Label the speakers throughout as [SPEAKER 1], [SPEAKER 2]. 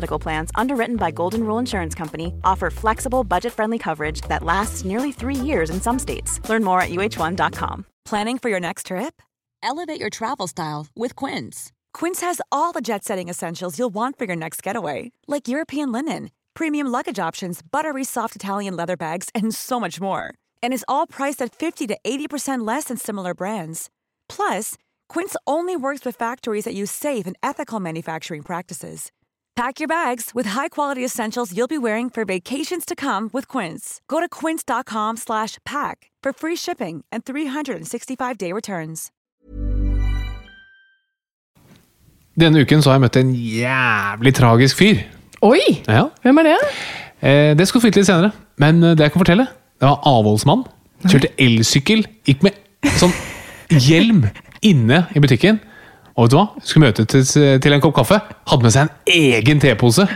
[SPEAKER 1] Medical Plans, underwritten by Golden Rule Insurance Company, offer flexible, budget friendly coverage that lasts nearly three years in some states. Learn more at uh1.com. Planning for your next trip?
[SPEAKER 2] Elevate your travel style with Quince.
[SPEAKER 1] Quince has all the jet setting essentials you'll want for your next getaway, like European linen, premium luggage options, buttery soft Italian leather bags, and so much more. And is all priced at 50 to 80% less than similar brands. Plus, Quince only works with factories that use safe and ethical manufacturing practices. Pack your bags with high-quality essentials you'll be wearing for vacations to come with Quince. Go to quince.com slash pack for free shipping and 365-day returns.
[SPEAKER 3] Denne uken så har jeg møtt en jævlig tragisk fyr.
[SPEAKER 4] Oi!
[SPEAKER 3] Ja,
[SPEAKER 4] Hvem er det?
[SPEAKER 3] eh, Det skal du få vite litt senere. Men eh, det jeg kan fortelle, det var avholdsmann. Kjørte elsykkel. Gikk med sånn hjelm inne i butikken. Og vet du hva? Skulle møte til, til en kopp kaffe. Hadde med seg en egen tepose.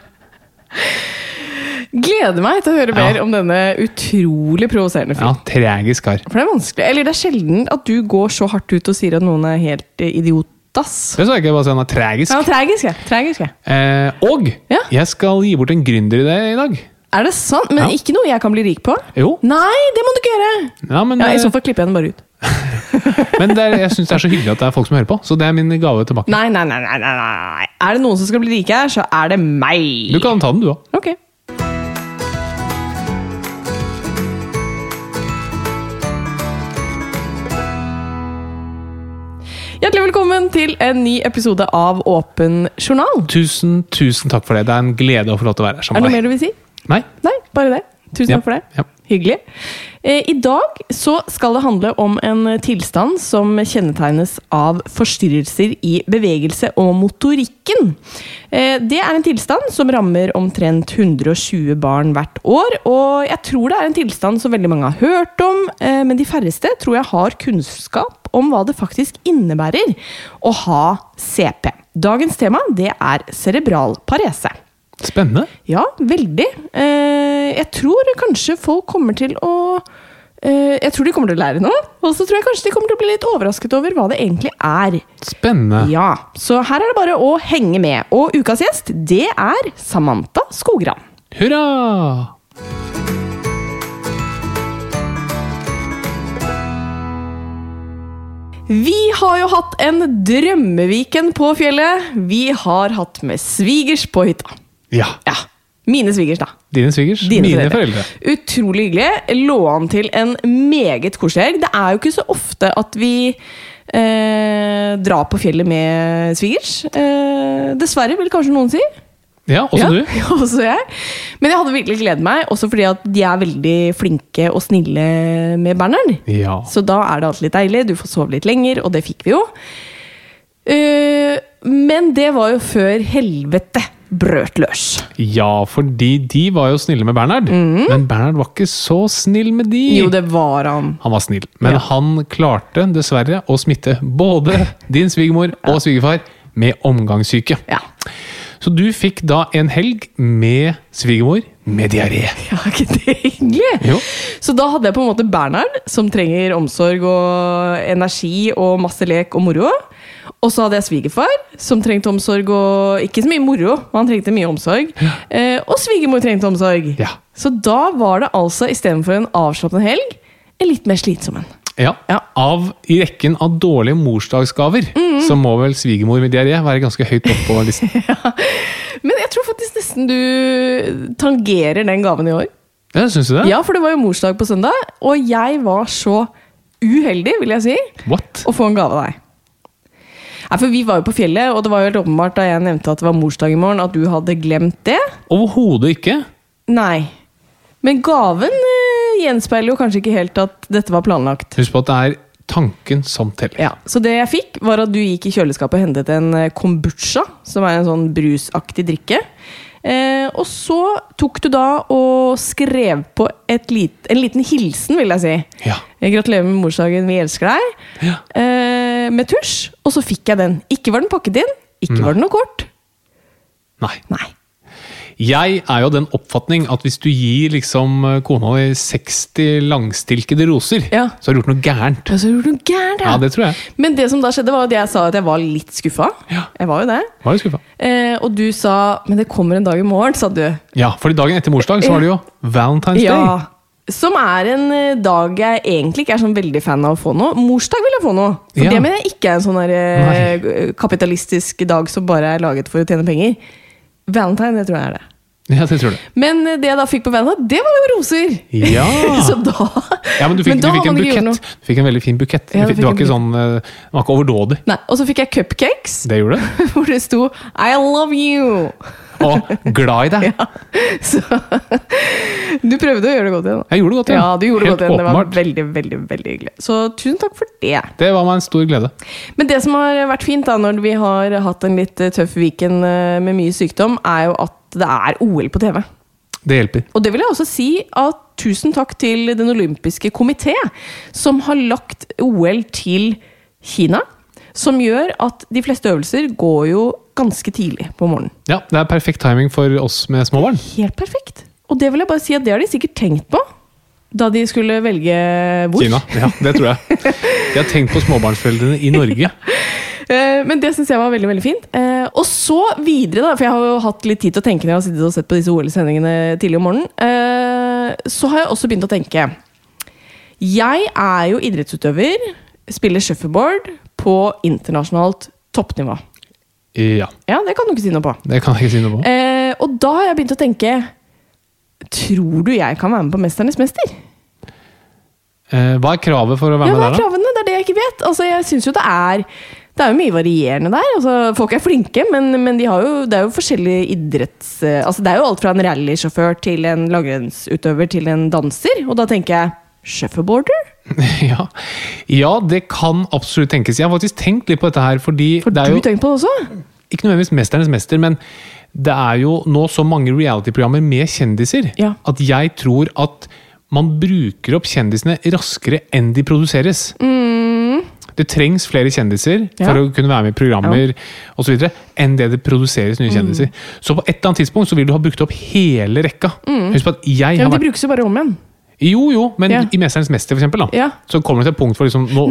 [SPEAKER 4] Gleder meg til å høre
[SPEAKER 3] Ja.
[SPEAKER 4] mer om denne utrolig provoserende
[SPEAKER 3] Ja,
[SPEAKER 4] fyren.
[SPEAKER 3] tragisk kar.
[SPEAKER 4] For det er vanskelig, eller det er sjelden at du går så hardt ut og sier at noen er helt idiotas. idiotass.
[SPEAKER 3] Det sa jeg ikke, bare si han er tragisk.
[SPEAKER 4] Ja, tragisk, ja. Tragisk, ja.
[SPEAKER 3] Eh, og
[SPEAKER 4] Ja.
[SPEAKER 3] jeg skal gi bort en gründeridé i dag.
[SPEAKER 4] Er det sant? Men
[SPEAKER 3] Ja.
[SPEAKER 4] ikke noe jeg kan bli rik på?
[SPEAKER 3] Jo.
[SPEAKER 4] Nei, det må du ikke gjøre!
[SPEAKER 3] Ja, men
[SPEAKER 4] Ja, I
[SPEAKER 3] eh,
[SPEAKER 4] så fall klipper jeg den bare ut.
[SPEAKER 3] men er, jeg syns det er så hyggelig at det er folk som hører på. Så det er min gave tilbake.
[SPEAKER 4] Nei, nei, nei, nei, nei. Er det noen som skal bli rike her, så er det meg!
[SPEAKER 3] Du kan ta den, du òg.
[SPEAKER 4] Ok. Hjertelig velkommen til en ny episode av Åpen journal.
[SPEAKER 3] Tusen, tusen takk for det. Det er en glede å få lov til å være her sammen.
[SPEAKER 4] Er det noe mer du vil si?
[SPEAKER 3] Nei?
[SPEAKER 4] Nei, bare det. Tusen
[SPEAKER 3] Ja,
[SPEAKER 4] takk for det.
[SPEAKER 3] ja.
[SPEAKER 4] Hyggelig. Eh, I dag så skal det handle om en tilstand som kjennetegnes av forstyrrelser i bevegelse og motorikken. Eh, Det er en tilstand som rammer omtrent 120 barn hvert år, og jeg tror det er en tilstand som veldig mange har hørt om, eh, men de færreste tror jeg har kunnskap om hva det faktisk innebærer å ha CP. Dagens tema det er cerebral parese.
[SPEAKER 3] Spennende.
[SPEAKER 4] Ja, veldig. Eh, jeg tror kanskje folk kommer til å eh, Jeg tror de kommer til å lære noe. Og så tror jeg kanskje de kommer til å bli litt overrasket over hva det egentlig er.
[SPEAKER 3] Spennende.
[SPEAKER 4] Ja, Så her er det bare å henge med. Og ukas gjest, det er Samantha Skogran.
[SPEAKER 3] Hurra!
[SPEAKER 4] Vi har jo hatt en drømmeviken på fjellet. Vi har hatt med svigers på hytta.
[SPEAKER 3] Ja.
[SPEAKER 4] Ja, Mine svigers, da.
[SPEAKER 3] Dine svigers.
[SPEAKER 4] Dine
[SPEAKER 3] Mine foreldre.
[SPEAKER 4] Utrolig hyggelig. Lå an til en meget koselig helg. Det er jo ikke så ofte at vi eh, drar på fjellet med svigers. Eh, dessverre, vil kanskje noen si.
[SPEAKER 3] Ja, også
[SPEAKER 4] ja,
[SPEAKER 3] du.
[SPEAKER 4] ja, også jeg. Men jeg hadde virkelig gledet meg, også fordi at de er veldig flinke og snille med Bernhard.
[SPEAKER 3] Ja.
[SPEAKER 4] Så da er det alltid litt deilig. Du får sove litt lenger, og det fikk vi jo. Eh, men det var jo før helvete brøt løs.
[SPEAKER 3] ja, fordi de var jo snille med Bernhard. Men Bernhard var ikke så snill med de.
[SPEAKER 4] Jo, det var han.
[SPEAKER 3] Han var snill, men
[SPEAKER 4] Ja.
[SPEAKER 3] han klarte dessverre å smitte både din svigermor og svigerfar med omgangssyke.
[SPEAKER 4] Ja.
[SPEAKER 3] Så du fikk da en helg med svigermor med diaré.
[SPEAKER 4] Ja, ikke det hyggelig?
[SPEAKER 3] Jo.
[SPEAKER 4] Så da hadde jeg på en måte Bernhard, som trenger omsorg og energi og masse lek og moro. Og så hadde jeg svigerfar, som trengte omsorg og ikke så mye moro. men Han trengte mye omsorg. Eh, og svigermor trengte omsorg.
[SPEAKER 3] Ja.
[SPEAKER 4] Så da var det altså istedenfor en avslappende helg, en litt mer slitsom en.
[SPEAKER 3] Ja.
[SPEAKER 4] Ja.
[SPEAKER 3] Av i rekken av dårlige morsdagsgaver,
[SPEAKER 4] Mhm.
[SPEAKER 3] så må vel svigermor med diaré være ganske høyt oppe på listen.
[SPEAKER 4] Men jeg tror faktisk nesten du tangerer den gaven i år.
[SPEAKER 3] Ja, synes du det?
[SPEAKER 4] Ja, for det var jo morsdag på søndag, og jeg var så uheldig, vil jeg si,
[SPEAKER 3] What?
[SPEAKER 4] å få en gave av deg. Nei, for Vi var jo på fjellet, og det var jo helt åpenbart da jeg nevnte at det var morsdag i morgen, at du hadde glemt det.
[SPEAKER 3] Overhodet ikke.
[SPEAKER 4] Nei. Men gaven eh, gjenspeiler jo kanskje ikke helt at dette var planlagt.
[SPEAKER 3] Husk på at det er Tanken som teller.
[SPEAKER 4] Ja, Så det jeg fikk, var at du gikk i kjøleskapet og hentet en eh, kombucha, som er en sånn brusaktig drikke. Eh, og så tok du da og skrev på et lit, en liten hilsen, vil jeg si.
[SPEAKER 3] Ja.
[SPEAKER 4] Eh, Gratulerer med morsdagen, vi elsker deg.
[SPEAKER 3] Ja.
[SPEAKER 4] Eh, med tusj. Og så fikk jeg den. Ikke var den pakket inn, ikke var den noe kort.
[SPEAKER 3] Nei.
[SPEAKER 4] Nei.
[SPEAKER 3] Jeg er jo den oppfatning at hvis du gir liksom eh, kona di 60 langstilkede roser,
[SPEAKER 4] Ja.
[SPEAKER 3] så har du gjort noe gærent.
[SPEAKER 4] Ja, så har du gjort noe gærent,
[SPEAKER 3] Ja, det tror jeg.
[SPEAKER 4] Men det som da skjedde, var at jeg sa at jeg var litt skuffa.
[SPEAKER 3] Ja.
[SPEAKER 4] Jeg var jo det.
[SPEAKER 3] Var jo skuffa.
[SPEAKER 4] Eh, og du sa 'men det kommer en dag i morgen', sa du.
[SPEAKER 3] Ja, fordi dagen etter morsdag så var det jo Valentine's Day.
[SPEAKER 4] Som er en eh, dag jeg egentlig ikke er sånn veldig fan av å få noe. Morsdag vil jeg få noe. For
[SPEAKER 3] Ja.
[SPEAKER 4] det mener jeg ikke er en sånn der, eh, kapitalistisk dag som bare er laget for å tjene penger. Valentine, det tror jeg er det.
[SPEAKER 3] Ja, det tror du.
[SPEAKER 4] Men eh, det jeg da fikk på Valentine, det var jo roser!
[SPEAKER 3] Ja.
[SPEAKER 4] Så da
[SPEAKER 3] Ja, men du fikk,
[SPEAKER 4] Men
[SPEAKER 3] du fikk en bukett. Du fikk en veldig fin bukett.
[SPEAKER 4] Ja,
[SPEAKER 3] fikk,
[SPEAKER 4] det
[SPEAKER 3] var ikke sånn eh, Det var ikke overdådig.
[SPEAKER 4] Nei, Og så fikk jeg cupcakes,
[SPEAKER 3] Det gjorde det.
[SPEAKER 4] hvor det sto 'I love you'.
[SPEAKER 3] Og glad i deg.
[SPEAKER 4] Ja, Så du prøvde å gjøre det godt igjen.
[SPEAKER 3] Jeg gjorde det godt, igjen.
[SPEAKER 4] Ja, du gjorde det godt igjen. Det var veldig, veldig, veldig hyggelig. Så tusen takk for det.
[SPEAKER 3] Det var meg en stor glede.
[SPEAKER 4] Men det som har vært fint da, når vi har hatt en litt eh, tøff weekend med mye sykdom, er jo at det er OL på TV.
[SPEAKER 3] Det hjelper.
[SPEAKER 4] Og det vil jeg også si at tusen takk til Den olympiske komité, som har lagt OL til Kina. Som gjør at de fleste øvelser går jo ganske tidlig på morgenen.
[SPEAKER 3] Ja, Det er perfekt timing for oss med små barn.
[SPEAKER 4] Helt perfekt. Og det vil jeg bare si at det har de sikkert tenkt på da de skulle velge hvor.
[SPEAKER 3] Kina. Ja, det tror jeg. De har tenkt på småbarnsforeldrene i Norge.
[SPEAKER 4] Eh, Men det syns jeg var veldig veldig fint. Eh, Og så videre, da, for jeg har jo hatt litt tid til å tenke når jeg har sittet og sett på disse OL-sendingene tidlig om morgenen. eh, Så har jeg også begynt å tenke Jeg er jo idrettsutøver, spiller shuffleboard på internasjonalt toppnivå.
[SPEAKER 3] Ja,
[SPEAKER 4] Ja, det kan du ikke si noe på.
[SPEAKER 3] det kan jeg ikke si noe på.
[SPEAKER 4] Eh, og da har jeg begynt å tenke Tror du jeg kan være med på Mesternes mester?
[SPEAKER 3] Eh, Hva er kravet for å være
[SPEAKER 4] Ja,
[SPEAKER 3] med
[SPEAKER 4] hva er
[SPEAKER 3] der, da?
[SPEAKER 4] kravene? Det er det jeg ikke vet. Altså, jeg synes jo det er det er jo mye varierende der. Altså, folk er flinke, men, men de har jo, det er jo forskjellige idretts... eh, Altså, det er jo alt fra en rallysjåfør til en langrennsutøver til en danser. Og da tenker jeg shuffleboarder?
[SPEAKER 3] Ja. ja, det kan absolutt tenkes. Jeg har faktisk tenkt litt på dette her, fordi
[SPEAKER 4] For
[SPEAKER 3] det er
[SPEAKER 4] du tenker på det også?
[SPEAKER 3] ikke nødvendigvis 'Mesternes mester', men det er jo nå så mange reality-programmer med kjendiser
[SPEAKER 4] Ja.
[SPEAKER 3] at jeg tror at man bruker opp kjendisene raskere enn de produseres. Det trengs flere kjendiser
[SPEAKER 4] Ja.
[SPEAKER 3] for å kunne være med i programmer og så videre, enn det det produseres nye kjendiser. Så på et eller annet tidspunkt så vil du ha brukt opp hele rekka. Husk på at jeg
[SPEAKER 4] Ja,
[SPEAKER 3] har
[SPEAKER 4] men de brukes jo bare om igjen.
[SPEAKER 3] Jo, jo, men
[SPEAKER 4] Ja.
[SPEAKER 3] i 'Mesternes mester', for eksempel, da,
[SPEAKER 4] Ja.
[SPEAKER 3] så kommer det til et punkt hvor liksom nå,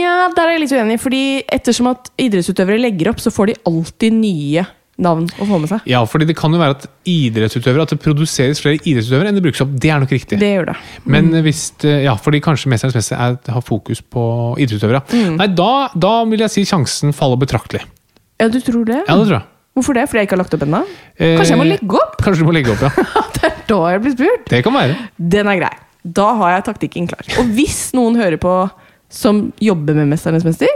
[SPEAKER 4] Nja, der er jeg litt uenig. Fordi ettersom at idrettsutøvere legger opp, så får de alltid nye navn å få med seg.
[SPEAKER 3] Ja, fordi det kan jo være at idrettsutøvere At det produseres flere idrettsutøvere enn det brukes opp. Det er nok riktig.
[SPEAKER 4] Det gjør det.
[SPEAKER 3] Men hvis det- Ja, fordi kanskje Mesternes mester er, har fokus på idrettsutøvere.
[SPEAKER 4] Mm.
[SPEAKER 3] Nei, da, da vil jeg si sjansen faller betraktelig.
[SPEAKER 4] Ja, du tror det?
[SPEAKER 3] Ja, det tror jeg.
[SPEAKER 4] Hvorfor det? Fordi jeg ikke har lagt opp ennå?
[SPEAKER 3] Eh,
[SPEAKER 4] Kanskje jeg må legge opp?
[SPEAKER 3] Kanskje du må legge opp, ja.
[SPEAKER 4] Det er da jeg blir spurt.
[SPEAKER 3] Det kan være.
[SPEAKER 4] Den er grei. Da har jeg taktikken klar. Og hvis noen hører på som jobber med Mesternes mester,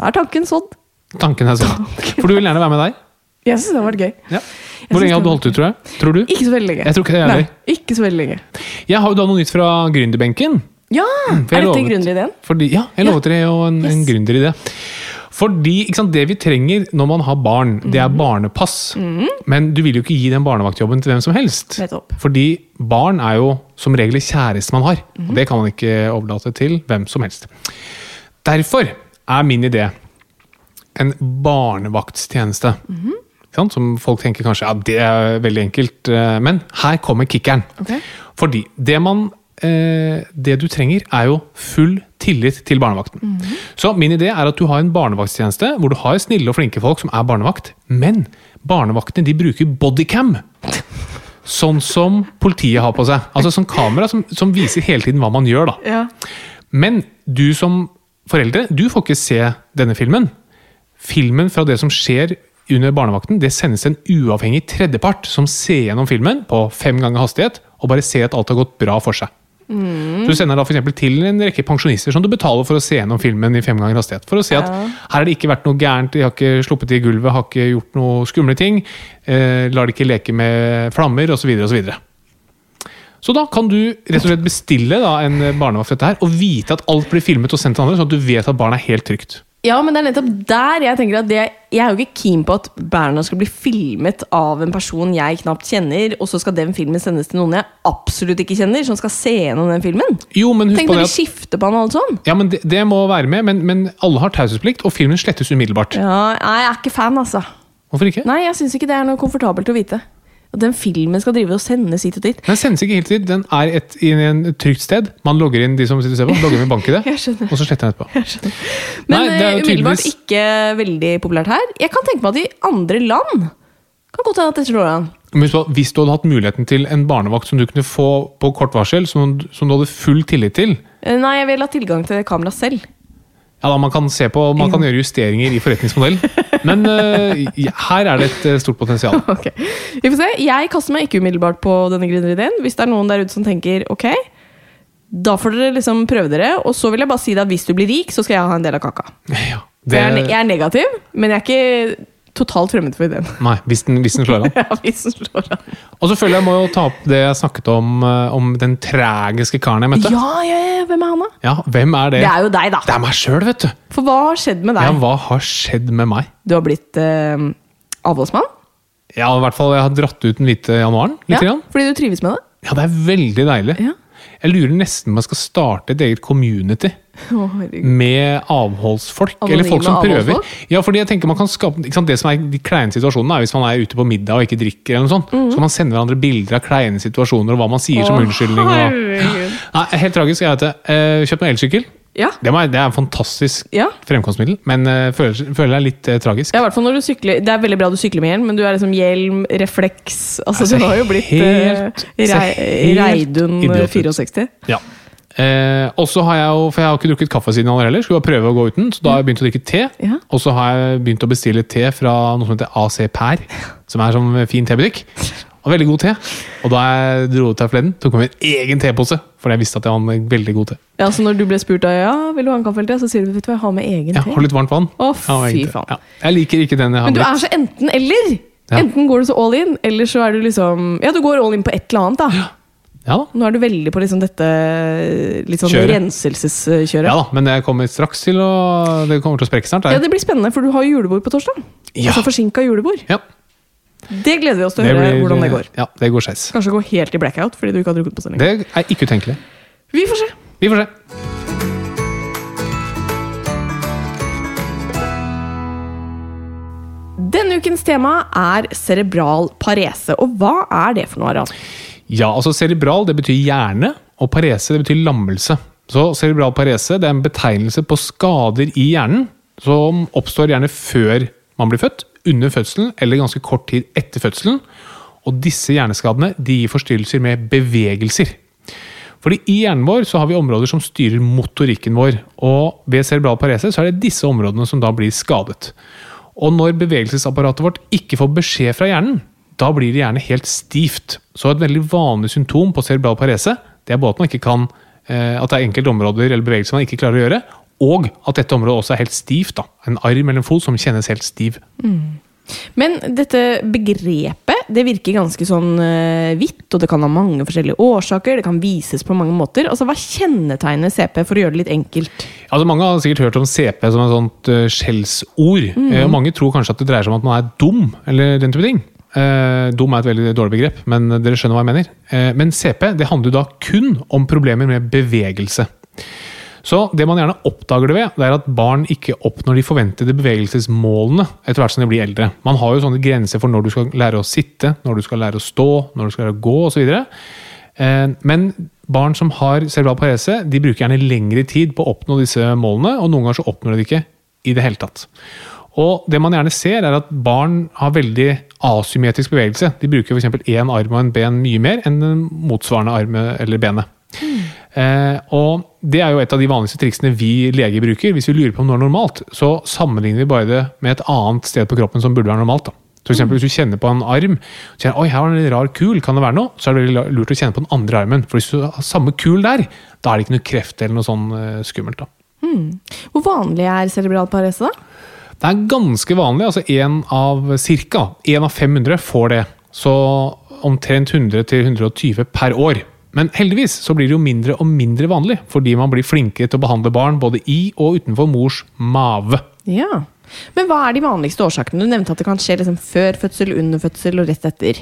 [SPEAKER 4] da er tanken sådd.
[SPEAKER 3] Tanken er sånn. For du vil gjerne være med der?
[SPEAKER 4] Jeg syns det har vært gøy.
[SPEAKER 3] Ja. Hvor lenge hadde du holdt ut, tror jeg? Tror du?
[SPEAKER 4] Ikke så veldig lenge.
[SPEAKER 3] Jeg tror ikke det
[SPEAKER 4] Nei,
[SPEAKER 3] heller.
[SPEAKER 4] ikke så veldig lenge.
[SPEAKER 3] Jeg har jo da noe nytt fra gründerbenken.
[SPEAKER 4] Ja! Er
[SPEAKER 3] jeg
[SPEAKER 4] dette gründerideen?
[SPEAKER 3] Ja, jeg lovet dere jo en, en
[SPEAKER 4] Yes.
[SPEAKER 3] gründeridé. Fordi sant, det vi trenger når man har barn, det
[SPEAKER 4] Mhm.
[SPEAKER 3] er barnepass. Men du vil jo ikke gi den barnevaktjobben til hvem som helst.
[SPEAKER 4] Nettopp.
[SPEAKER 3] Fordi barn er jo som regel kjæreste man har.
[SPEAKER 4] Mm.
[SPEAKER 3] Og det kan man ikke overlate til hvem som helst. Derfor er min idé en barnevaktstjeneste.
[SPEAKER 4] Mhm.
[SPEAKER 3] Som folk tenker kanskje ja, det er veldig enkelt, eh, men her kommer kickeren.
[SPEAKER 4] Okay.
[SPEAKER 3] Fordi det man eh, Det du trenger, er jo full tillit til barnevakten. Så min idé er at du har en barnevaktstjeneste hvor du har snille og flinke folk som er barnevakt, men barnevaktene de bruker bodycam. Sånn som politiet har på seg. Altså sånn kamera som, som viser hele tiden hva man gjør. da.
[SPEAKER 4] Ja.
[SPEAKER 3] Men du som foreldre, du får ikke se denne filmen. Filmen fra det som skjer under barnevakten, det sendes en uavhengig tredjepart som ser gjennom filmen på fem ganger hastighet og bare ser at alt har gått bra for seg. Så Du sender da for til en rekke pensjonister som du betaler for å se gjennom filmen i fem ganger hastighet. For å se at
[SPEAKER 4] Ja.
[SPEAKER 3] her har det ikke vært noe gærent, de har ikke sluppet i gulvet, har ikke gjort noe skumle ting. Eh, lar de ikke leke med flammer, osv. osv. Så da kan du rett og slett bestille da, en barnevakt for dette her, og vite at alt blir filmet og sendt til andre, sånn at du vet at barnet er helt trygt.
[SPEAKER 4] Ja, men det er nettopp der jeg tenker at det, Jeg er jo ikke keen på at Berna skal bli filmet av en person jeg knapt kjenner, og så skal den filmen sendes til noen jeg absolutt ikke kjenner, som skal se gjennom den filmen.
[SPEAKER 3] Jo, men husk
[SPEAKER 4] Tenk
[SPEAKER 3] på det
[SPEAKER 4] de
[SPEAKER 3] at
[SPEAKER 4] skifter på han og alt sånn.
[SPEAKER 3] ja, men det, det må være med, men, men alle har taushetsplikt, og filmen slettes umiddelbart.
[SPEAKER 4] Ja, jeg er ikke fan, altså.
[SPEAKER 3] Hvorfor ikke?
[SPEAKER 4] Nei, jeg syns ikke det er noe komfortabelt å vite. At den filmen skal drive og sendes hit og dit.
[SPEAKER 3] Den sendes ikke helt dit. Den er et, i en trygt sted. Man logger inn de som sitter og ser på, logger inn bank
[SPEAKER 4] i det,
[SPEAKER 3] og så sletter den etterpå.
[SPEAKER 4] Men
[SPEAKER 3] Nei, det er
[SPEAKER 4] eh, umiddelbart
[SPEAKER 3] tydeligvis-
[SPEAKER 4] ikke veldig populært her. Jeg kan tenke meg at i andre land kan godt hende at dette slår an.
[SPEAKER 3] Hvis du hadde hatt muligheten til en barnevakt som du kunne få på kort varsel, som, som du hadde full tillit til
[SPEAKER 4] Eh, Nei, jeg vil ha tilgang til kamera selv.
[SPEAKER 3] Ja da, Man kan se på, man kan gjøre justeringer i forretningsmodell, men uh, her er det et eh, stort potensial.
[SPEAKER 4] Okay. Vi får se. Jeg kaster meg ikke umiddelbart på denne gründerideen. Hvis det er noen der ute som tenker ok, da får dere liksom prøve dere. Og så vil jeg bare si at hvis du blir rik, så skal jeg ha en del av kaka.
[SPEAKER 3] Ja,
[SPEAKER 4] det... Jeg, er, jeg er negativ, men jeg er ikke totalt fremmed for ideen.
[SPEAKER 3] nei, hvis den, hvis den slår an.
[SPEAKER 4] Ja, hvis den slår an.
[SPEAKER 3] Og så føler jeg må jo ta opp det jeg snakket om, eh, om den tragiske karen jeg møtte.
[SPEAKER 4] Ja, ja, ja, hvem er han, da?
[SPEAKER 3] Ja, hvem er det?
[SPEAKER 4] Det er jo deg, da.
[SPEAKER 3] Det er meg sjøl, vet du.
[SPEAKER 4] For hva har skjedd med deg?
[SPEAKER 3] Ja, hva har skjedd med meg?
[SPEAKER 4] Du har blitt eh, avholdsmann?
[SPEAKER 3] Ja, i hvert fall Jeg har dratt ut den hvite januaren. litt
[SPEAKER 4] Ja,
[SPEAKER 3] grann.
[SPEAKER 4] fordi du trives med det?
[SPEAKER 3] Ja, det er veldig deilig.
[SPEAKER 4] Ja.
[SPEAKER 3] Jeg lurer nesten om jeg skal starte et eget community
[SPEAKER 4] Oh,
[SPEAKER 3] med avholdsfolk.
[SPEAKER 4] Anonyme
[SPEAKER 3] eller folk som prøver. Ja, fordi jeg tenker man kan skape Det som er de kleine situasjonene, er hvis man er ute på middag og ikke drikker. eller noe sånt. Så kan man sende hverandre bilder av kleine situasjoner og hva man sier som unnskyldning. Og. Nei, helt tragisk. Jeg vet det. Eh, Kjøpt meg elsykkel.
[SPEAKER 4] Ja.
[SPEAKER 3] Det, må det er en fantastisk
[SPEAKER 4] Ja.
[SPEAKER 3] fremkomstmiddel, men uh, føler, føler er litt uh, tragisk.
[SPEAKER 4] Ja, i hvert fall når du sykler Det er veldig bra du sykler med hjelm, men du er liksom hjelm, refleks Altså,
[SPEAKER 3] Altså,
[SPEAKER 4] du har jo blitt
[SPEAKER 3] helt-
[SPEAKER 4] Rei- Reidun 64.
[SPEAKER 3] Ja. Eh, og så har jeg jo, for jeg har ikke drukket kaffe siden januar heller, skulle bare prøve å gå uten. Så da har jeg begynt å drikke te.
[SPEAKER 4] Ja.
[SPEAKER 3] Og så har jeg begynt å bestille te fra noe som heter AC Per, som er som fin tebutikk. Og veldig god te. Og da jeg dro ut her forleden, tok jeg med en egen tepose, for jeg visste at jeg var en veldig god te.
[SPEAKER 4] Ja, så når du ble spurt av, ja, vil du ha en kaffelte, så sier du vet du hva, jeg har med egen
[SPEAKER 3] Ja,
[SPEAKER 4] te.
[SPEAKER 3] har litt varmt vann.
[SPEAKER 4] Å, fy faen.
[SPEAKER 3] Ja. Jeg liker ikke den jeg har
[SPEAKER 4] Men du er så enten-eller!
[SPEAKER 3] Ja.
[SPEAKER 4] Enten går du så all in, eller så er du liksom Ja, du går all in på et eller annet, da.
[SPEAKER 3] Ja da.
[SPEAKER 4] Nå er du veldig på liksom dette litt sånn renselseskjøret.
[SPEAKER 3] ja da, men det kommer straks til å Det kommer til å sprekke snart.
[SPEAKER 4] Ja, det blir spennende, for du har julebord på torsdag.
[SPEAKER 3] Ja.
[SPEAKER 4] Altså forsinka julebord.
[SPEAKER 3] Ja,
[SPEAKER 4] Det gleder vi oss til å høre
[SPEAKER 3] blir-
[SPEAKER 4] hvordan det går.
[SPEAKER 3] Ja, det går skeis.
[SPEAKER 4] Kanskje gå helt i blackout fordi du ikke har drukket på sending.
[SPEAKER 3] Det er ikke utenkelig.
[SPEAKER 4] Vi får se.
[SPEAKER 3] Vi får se.
[SPEAKER 4] Denne ukens tema er cerebral parese. Og hva er det for noe, Aran?
[SPEAKER 3] Ja, altså cerebral det betyr hjerne, og parese det betyr lammelse. Så cerebral parese det er en betegnelse på skader i hjernen som oppstår gjerne før man blir født, under fødselen eller ganske kort tid etter fødselen. Og disse hjerneskadene de gir forstyrrelser med bevegelser. Fordi I hjernen vår så har vi områder som styrer motorikken vår. og Ved cerebral parese så er det disse områdene som da blir skadet. Og når bevegelsesapparatet vårt ikke får beskjed fra hjernen, da blir det gjerne helt stivt. Så et veldig vanlig symptom på cerebral parese det er både at man ikke kan, eh, at det er enkelte områder eller bevegelser man ikke klarer å gjøre, og at dette området også er helt stivt. da. En arm eller en fot som kjennes helt stiv.
[SPEAKER 4] Men dette begrepet det virker ganske sånn uh, vidt, og det kan ha mange forskjellige årsaker. Det kan vises på mange måter. Altså, Hva kjennetegner CP, for å gjøre det litt enkelt?
[SPEAKER 3] Altså Mange har sikkert hørt om CP som et sånt uh, skjellsord. Eh, og mange tror kanskje at det dreier seg om at man er dum, eller den type ting. Uh, dum er et veldig dårlig begrep, men dere skjønner hva jeg mener. Eh, men CP det handler da kun om problemer med bevegelse. Så det man gjerne oppdager det ved, det er at barn ikke oppnår de forventede bevegelsesmålene etter hvert som de blir eldre. Man har jo sånne grenser for når du skal lære å sitte, når du skal lære å stå, når du skal lære å gå osv. Eh, Men barn som har cerebral parese, de bruker gjerne lengre tid på å oppnå disse målene, og noen ganger så oppnår de det ikke i det hele tatt. Og det man gjerne ser, er at barn har veldig asymmetrisk bevegelse. De bruker f.eks. én arm og en ben mye mer enn den motsvarende armen eller benet. Eh, og det er jo et av de vanligste triksene vi leger bruker. Hvis vi lurer på om noe er normalt, så sammenligner vi bare det med et annet sted på kroppen som burde være normalt. da. For eksempel, Hvis du kjenner på en arm, og kjenner, oi, her var det en rar kul, kan det være noe? Så er det veldig lurt å kjenne på den andre armen. For hvis du har samme kul der, da er det ikke noe kreft eller noe sånn eh, skummelt. da.
[SPEAKER 4] Hvor vanlig er cerebral parese, da?
[SPEAKER 3] Det er ganske vanlig. altså Én av ca. Én av 500 får det. Så omtrent 100-120 per år. Men heldigvis så blir det jo mindre og mindre vanlig, fordi man blir flinkere til å behandle barn både i og utenfor mors mave.
[SPEAKER 4] Ja. Men hva er de vanligste årsakene? Du nevnte at det kan skje liksom før fødsel, under fødsel og rett etter.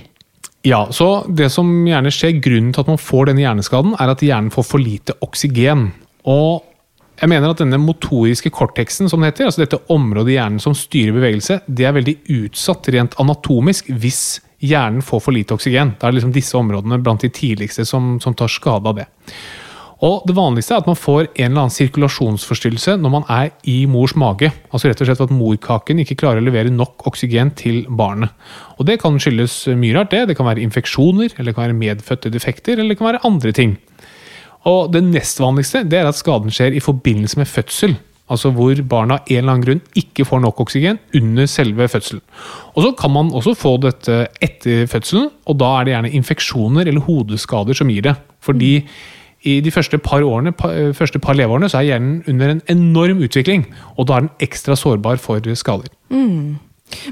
[SPEAKER 3] Ja, så Det som gjerne skjer, grunnen til at man får denne hjerneskaden, er at hjernen får for lite oksygen. Og jeg mener at denne motoriske korteksen, som det heter, altså dette området i hjernen som styrer bevegelse, det er veldig utsatt rent anatomisk hvis hjernen får for lite oksygen. Da er det liksom disse områdene blant de tidligste som, som tar skade av det. Og Det vanligste er at man får en eller annen sirkulasjonsforstyrrelse når man er i mors mage. Altså rett og slett at morkaken ikke klarer å levere nok oksygen til barnet. Og Det kan skyldes mye rart. Det Det kan være infeksjoner, eller det kan være medfødte defekter, eller det kan være andre ting. Og Det nest vanligste det er at skaden skjer i forbindelse med fødsel. Altså hvor barna av en eller annen grunn ikke får nok oksygen under selve fødselen. Og Så kan man også få dette etter fødselen, og da er det gjerne infeksjoner eller hodeskader som gir det. Fordi i de første par, årene, første par leveårene så er hjernen under en enorm utvikling, og da er den ekstra sårbar for skader.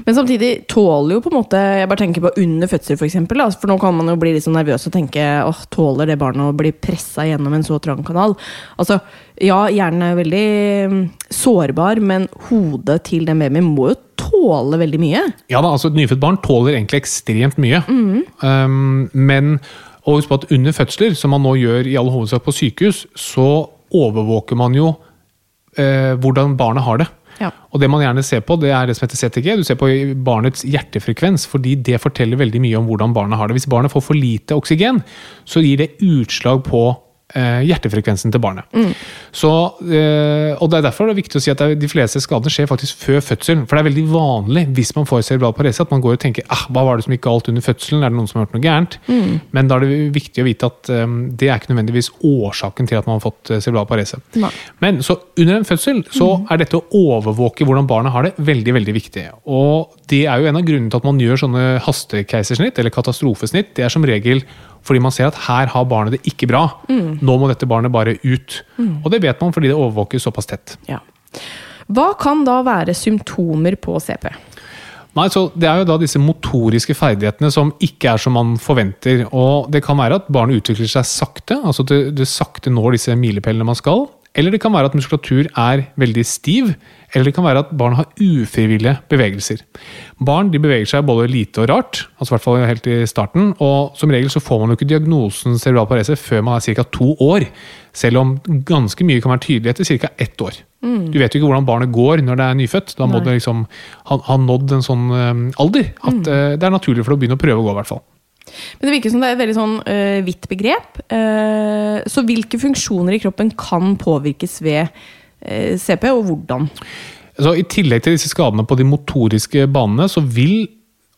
[SPEAKER 4] Men samtidig tåler jo på en måte Jeg bare tenker på under fødsel, for eksempel. da. For nå kan man jo bli litt sånn nervøs og tenke åh, tåler det barnet å bli pressa gjennom en så trang kanal? Altså, ja, hjernen er jo veldig mm, sårbar, men hodet til den babyen må jo tåle veldig mye.
[SPEAKER 3] Ja da, altså Et nyfødt barn tåler egentlig ekstremt mye. Um, men og husk på at under fødsler, som man nå gjør i all hovedsak på sykehus, så overvåker man jo eh, hvordan barnet har det.
[SPEAKER 4] Ja.
[SPEAKER 3] Og det man gjerne ser på, det er det som heter CTG. Du ser på barnets hjertefrekvens, fordi det forteller veldig mye om hvordan barnet har det. Hvis barnet får for lite oksygen, så gir det utslag på hjertefrekvensen til barnet. Så, eh, og det er derfor det er viktig å si at de fleste skadene skjer faktisk før fødselen. For det er veldig vanlig hvis man får cerebral parese at man går og tenker ah, hva var det som gikk galt under fødselen, er det noen som har gjort noe gærent? Men da er det viktig å vite at eh, det er ikke nødvendigvis årsaken til at man har fått eh, cerebral parese.
[SPEAKER 4] Nei.
[SPEAKER 3] Men så under en fødsel så er dette å overvåke hvordan barnet har det, veldig veldig viktig. Og det er jo en av grunnene til at man gjør sånne hastekeisersnitt eller katastrofesnitt. Det er som regel fordi man ser at her har barnet det ikke bra. Nå må dette barnet bare ut. Og det vet man fordi det overvåkes såpass tett.
[SPEAKER 4] Ja. Hva kan da være symptomer på CP?
[SPEAKER 3] Nei, så Det er jo da disse motoriske ferdighetene som ikke er som man forventer. og Det kan være at barnet utvikler seg sakte, altså det, det sakte når disse milepælene man skal. Eller det kan være at muskulatur er veldig stiv, eller det kan være at barn har ufrivillige bevegelser. Barn de beveger seg både lite og rart, altså i hvert fall helt i starten. Og som regel så får man jo ikke diagnosen cerebral parese før man er ca. to år. Selv om ganske mye kan være tydelig etter ca. ett år. Du vet jo ikke hvordan barnet går når det er nyfødt. Da må
[SPEAKER 4] Nei.
[SPEAKER 3] det liksom ha, ha nådd en sånn um, alder at eh, det er naturlig for det å begynne å prøve å gå. i hvert fall.
[SPEAKER 4] Men det virker som det er et veldig sånn uh, vidt begrep. Uh, så hvilke funksjoner i kroppen kan påvirkes ved uh, CP, og hvordan?
[SPEAKER 3] Så I tillegg til disse skadene på de motoriske banene, så vil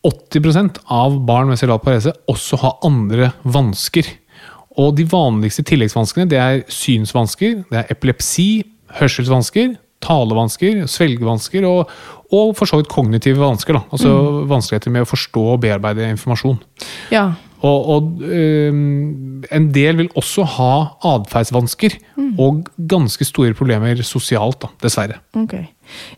[SPEAKER 3] 80% av barn med cerebral parese også ha andre vansker. Og de vanligste tilleggsvanskene det er synsvansker, det er epilepsi, hørselsvansker, talevansker, svelgevansker og, og for så vidt kognitive vansker. Da. Altså vanskeligheter med å forstå og bearbeide informasjon.
[SPEAKER 4] Ja.
[SPEAKER 3] Og, og øhm, en del vil også ha atferdsvansker og ganske store problemer sosialt, da, dessverre.
[SPEAKER 4] Ok.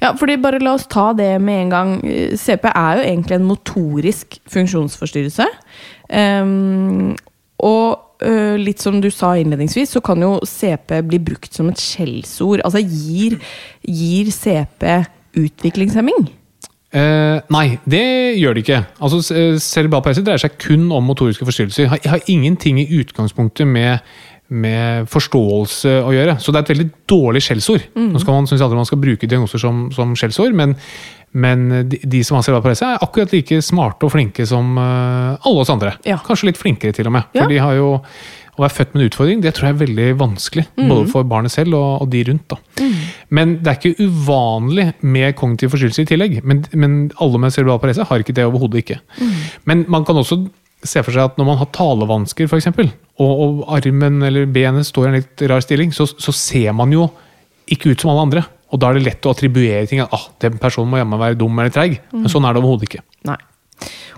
[SPEAKER 4] Ja, fordi bare la oss ta det med en gang. CP er jo egentlig en motorisk funksjonsforstyrrelse. Um, og uh, litt som du sa innledningsvis, så kan jo CP bli brukt som et skjellsord. Altså gir, gir CP utviklingshemming?
[SPEAKER 3] Eh, nei, det gjør det ikke. Altså, Cerebral parese dreier seg kun om motoriske forstyrrelser. Har, har ingenting i utgangspunktet med, med forståelse å gjøre. Så det er et veldig dårlig skjellsord. Nå skal man synes aldri man skal bruke diagnoser som, som skjellsord, men, men de, de som har cerebral parese, er akkurat like smarte og flinke som uh, alle oss andre.
[SPEAKER 4] Ja.
[SPEAKER 3] Kanskje litt flinkere, til og med.
[SPEAKER 4] Ja.
[SPEAKER 3] For de har jo å være født med en utfordring, det tror jeg er veldig vanskelig. Både for barnet selv og, og de rundt. Da. Men det er ikke uvanlig med kognitive forstyrrelser i tillegg. Men, men alle med cerebral parese har ikke det overhodet ikke. Men man kan også se for seg at når man har talevansker, f.eks., og, og armen eller benet står i en litt rar stilling, så, så ser man jo ikke ut som alle andre. Og da er det lett å attribuere ting. at ah, den personen må jammen være dum eller treig. Men sånn er det overhodet ikke.
[SPEAKER 4] Nei.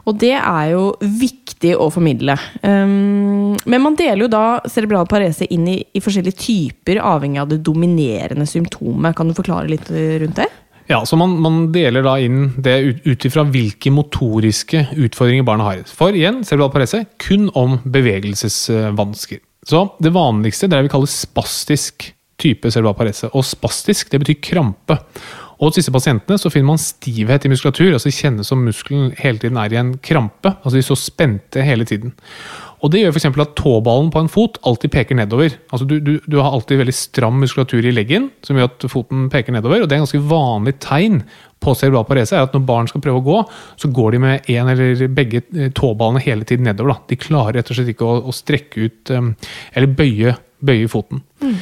[SPEAKER 4] Og det er jo viktig å formidle. Um, men man deler jo da cerebral parese inn i, i forskjellige typer, avhengig av det dominerende symptomet. Kan du forklare litt eh, rundt det?
[SPEAKER 3] Ja, så man, man deler da inn det ut- ifra hvilke motoriske utfordringer barna har. For igjen, cerebral parese kun om bevegelsesvansker. Så det vanligste det er det vi kaller spastisk type cerebral parese. Og spastisk det betyr krampe. Og hos disse pasientene så finner man stivhet i muskulatur. altså kjennes som muskelen hele tiden er i en krampe. altså De så spente hele tiden. Og Det gjør f.eks. at tåballen på en fot alltid peker nedover. Altså du, du, du, har alltid veldig stram muskulatur i leggen, som gjør at foten peker nedover. og Det er en ganske vanlig tegn på cerebral parese er at når barn skal prøve å gå, så går de med en eller begge eh, tåballene hele tiden nedover. Da. De klarer rett og slett ikke å, å strekke ut um, eller bøye, bøye foten. Mm.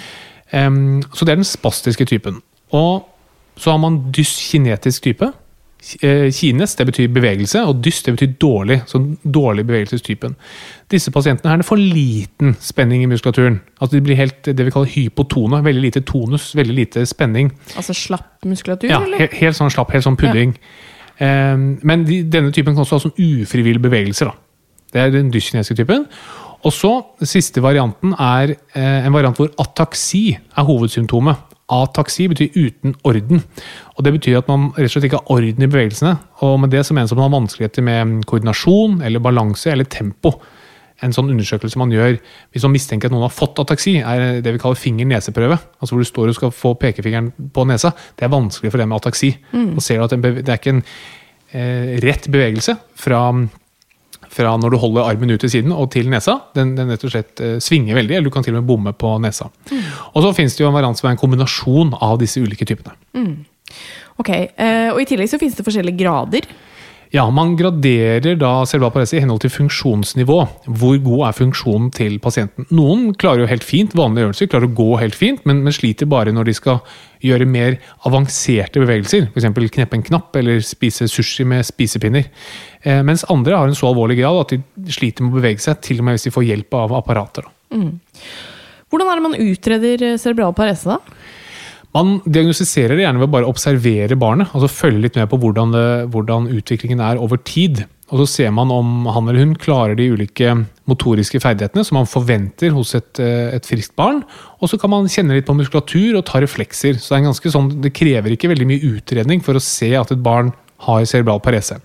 [SPEAKER 3] Um, så det er den spastiske typen. Og så har man dyskinetisk type. Eh, kines det betyr bevegelse, og dyst det betyr dårlig. så dårlig bevegelsestypen. Disse pasientene her er for liten spenning i muskulaturen. Altså De blir helt det vi kaller hypotone. Veldig lite tonus, veldig lite spenning.
[SPEAKER 4] Altså slapp muskulatur,
[SPEAKER 3] ja,
[SPEAKER 4] eller?
[SPEAKER 3] Helt, helt sånn slapp, helt sånn pudding. Ja. Um, men de, denne typen kan også ha sånn ufrivillige bevegelser. da. Det er den dyskinesiske typen. Og så, Siste varianten er eh, en variant hvor ataksi er hovedsymptomet. Ataksi betyr uten orden. Og Det betyr at man rett og slett ikke har orden i bevegelsene. Og med det så menes at man har vanskeligheter med koordinasjon eller balanse eller tempo. En sånn undersøkelse man gjør hvis man mistenker at noen har fått ataksi, er det vi kaller finger-neseprøve. Altså hvor du står og skal få pekefingeren på nesa. Det er vanskelig for dem med ataksi. Mm. Og ser at Det er ikke en eh, rett bevegelse fra fra når du holder armen ut til siden og til nesa. Den, den rett og slett uh, svinger veldig, eller du kan til og med bomme på nesa. Mm. Og så finnes det jo en variant som er en kombinasjon av disse ulike typene. Mm.
[SPEAKER 4] Ok, uh, Og i tillegg så finnes det forskjellige grader.
[SPEAKER 3] Ja, Man graderer da cerebral parese i henhold til funksjonsnivå. Hvor god er funksjonen til pasienten? Noen klarer jo helt fint vanlige øvelser, klarer å gå helt fint, men, men sliter bare når de skal gjøre mer avanserte bevegelser. F.eks. kneppe en knapp eller spise sushi med spisepinner. Eh, mens andre har en så alvorlig grad at de sliter med å bevege seg, til og med hvis de får hjelp av apparater. Mm.
[SPEAKER 4] Hvordan er det man utreder cerebral parese, da?
[SPEAKER 3] Man diagnostiserer det gjerne ved å bare observere barnet. altså Følge litt med på hvordan, det, hvordan, utviklingen er over tid. Og Så ser man om han eller hun klarer de ulike motoriske ferdighetene som man forventer hos et, eh, et friskt barn. Og så kan man kjenne litt på muskulatur og ta reflekser. Så det, sånn, det krever ikke veldig mye utredning for å se at et barn har cerebral parese.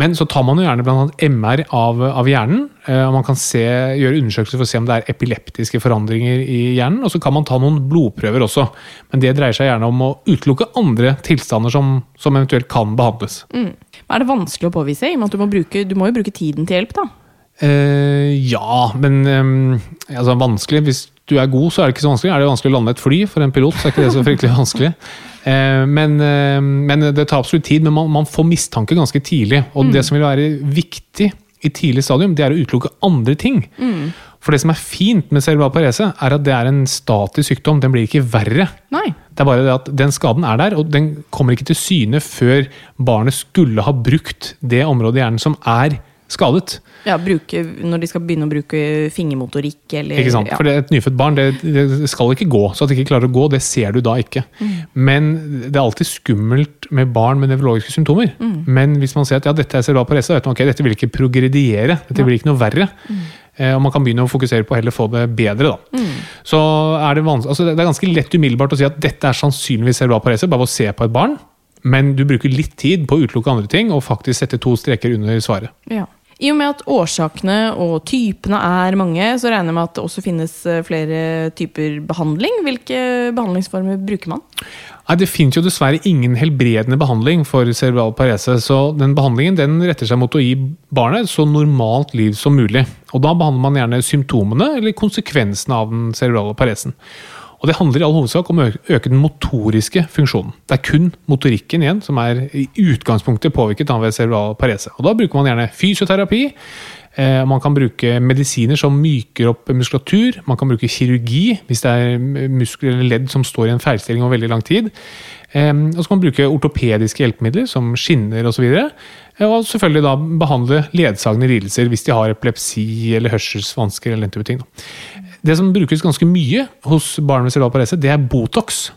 [SPEAKER 3] Men så tar man jo gjerne bl.a. MR av, av, hjernen. Eh, og Man kan se, gjøre undersøkelser for å se om det er epileptiske forandringer i hjernen. Og så kan man ta noen blodprøver også. Men det dreier seg gjerne om å utelukke andre tilstander som, som eventuelt kan behandles. Mm.
[SPEAKER 4] Er det vanskelig å påvise? i og med at du må, bruke, du må jo bruke tiden til hjelp, da?
[SPEAKER 3] Uh, ja, men um, altså, vanskelig Hvis du er god, så er det ikke så vanskelig. Er det vanskelig å lande et fly for en pilot, så er ikke det så fryktelig vanskelig. Eh, men, eh, men, det tar absolutt tid. Men man, man får mistanke ganske tidlig. Og mm. det som vil være viktig i tidlig stadium, det er å utelukke andre ting. Mm. For det som er fint med cerebral parese, er at det er en statisk sykdom. Den blir ikke verre.
[SPEAKER 4] Nei.
[SPEAKER 3] Det er bare det at den skaden er der, og den kommer ikke til syne før barnet skulle ha brukt det området i hjernen som er skadet.
[SPEAKER 4] Ja, bruke, Når de skal begynne å bruke fingermotorikk eller
[SPEAKER 3] Ikke sant. Ja. For et nyfødt barn det, det, skal ikke gå. Så at det ikke klarer å gå, det ser du da ikke. Mm. Men det er alltid skummelt med barn med nevrologiske symptomer. Mm. Men hvis man ser at ja, dette er cerebral parese, vet man ok, dette vil ikke progrediere. Dette blir ikke noe verre. Mm. Eh, og man kan begynne å fokusere på å heller få det bedre. Mm. Så er det, altså det er ganske lett umiddelbart å si at dette er sannsynligvis cerebral parese, bare ved å se på et barn. Men du bruker litt tid på å utelukke andre ting og faktisk sette to streker under svaret.
[SPEAKER 4] Ja. I og med at årsakene og typene er mange, så regner jeg med at det også finnes eh, flere typer behandling. Hvilke behandlingsformer bruker man?
[SPEAKER 3] Nei, Det finnes jo dessverre ingen helbredende behandling for cerebral parese. Så den behandlingen den retter seg mot å gi barnet så normalt liv som mulig. Og Da behandler man gjerne symptomene eller konsekvensene av den cerebrale paresen. Og Det handler i all hovedsak om å øke den motoriske funksjonen. Det er kun motorikken igjen som er i utgangspunktet påvirket av cerebral parese. Og Da bruker man gjerne fysioterapi. Eh, man kan bruke medisiner som myker opp muskulatur. Man kan bruke kirurgi hvis det er muskler eller ledd som står i en feilstilling over veldig lang tid. Eh, og så kan man bruke ortopediske hjelpemidler som skinner osv. Og, så og selvfølgelig da behandle ledsagende lidelser hvis de har epilepsi eller hørselsvansker. eller den type ting. Det som brukes ganske mye hos barn med cerebral parese, det er Botox.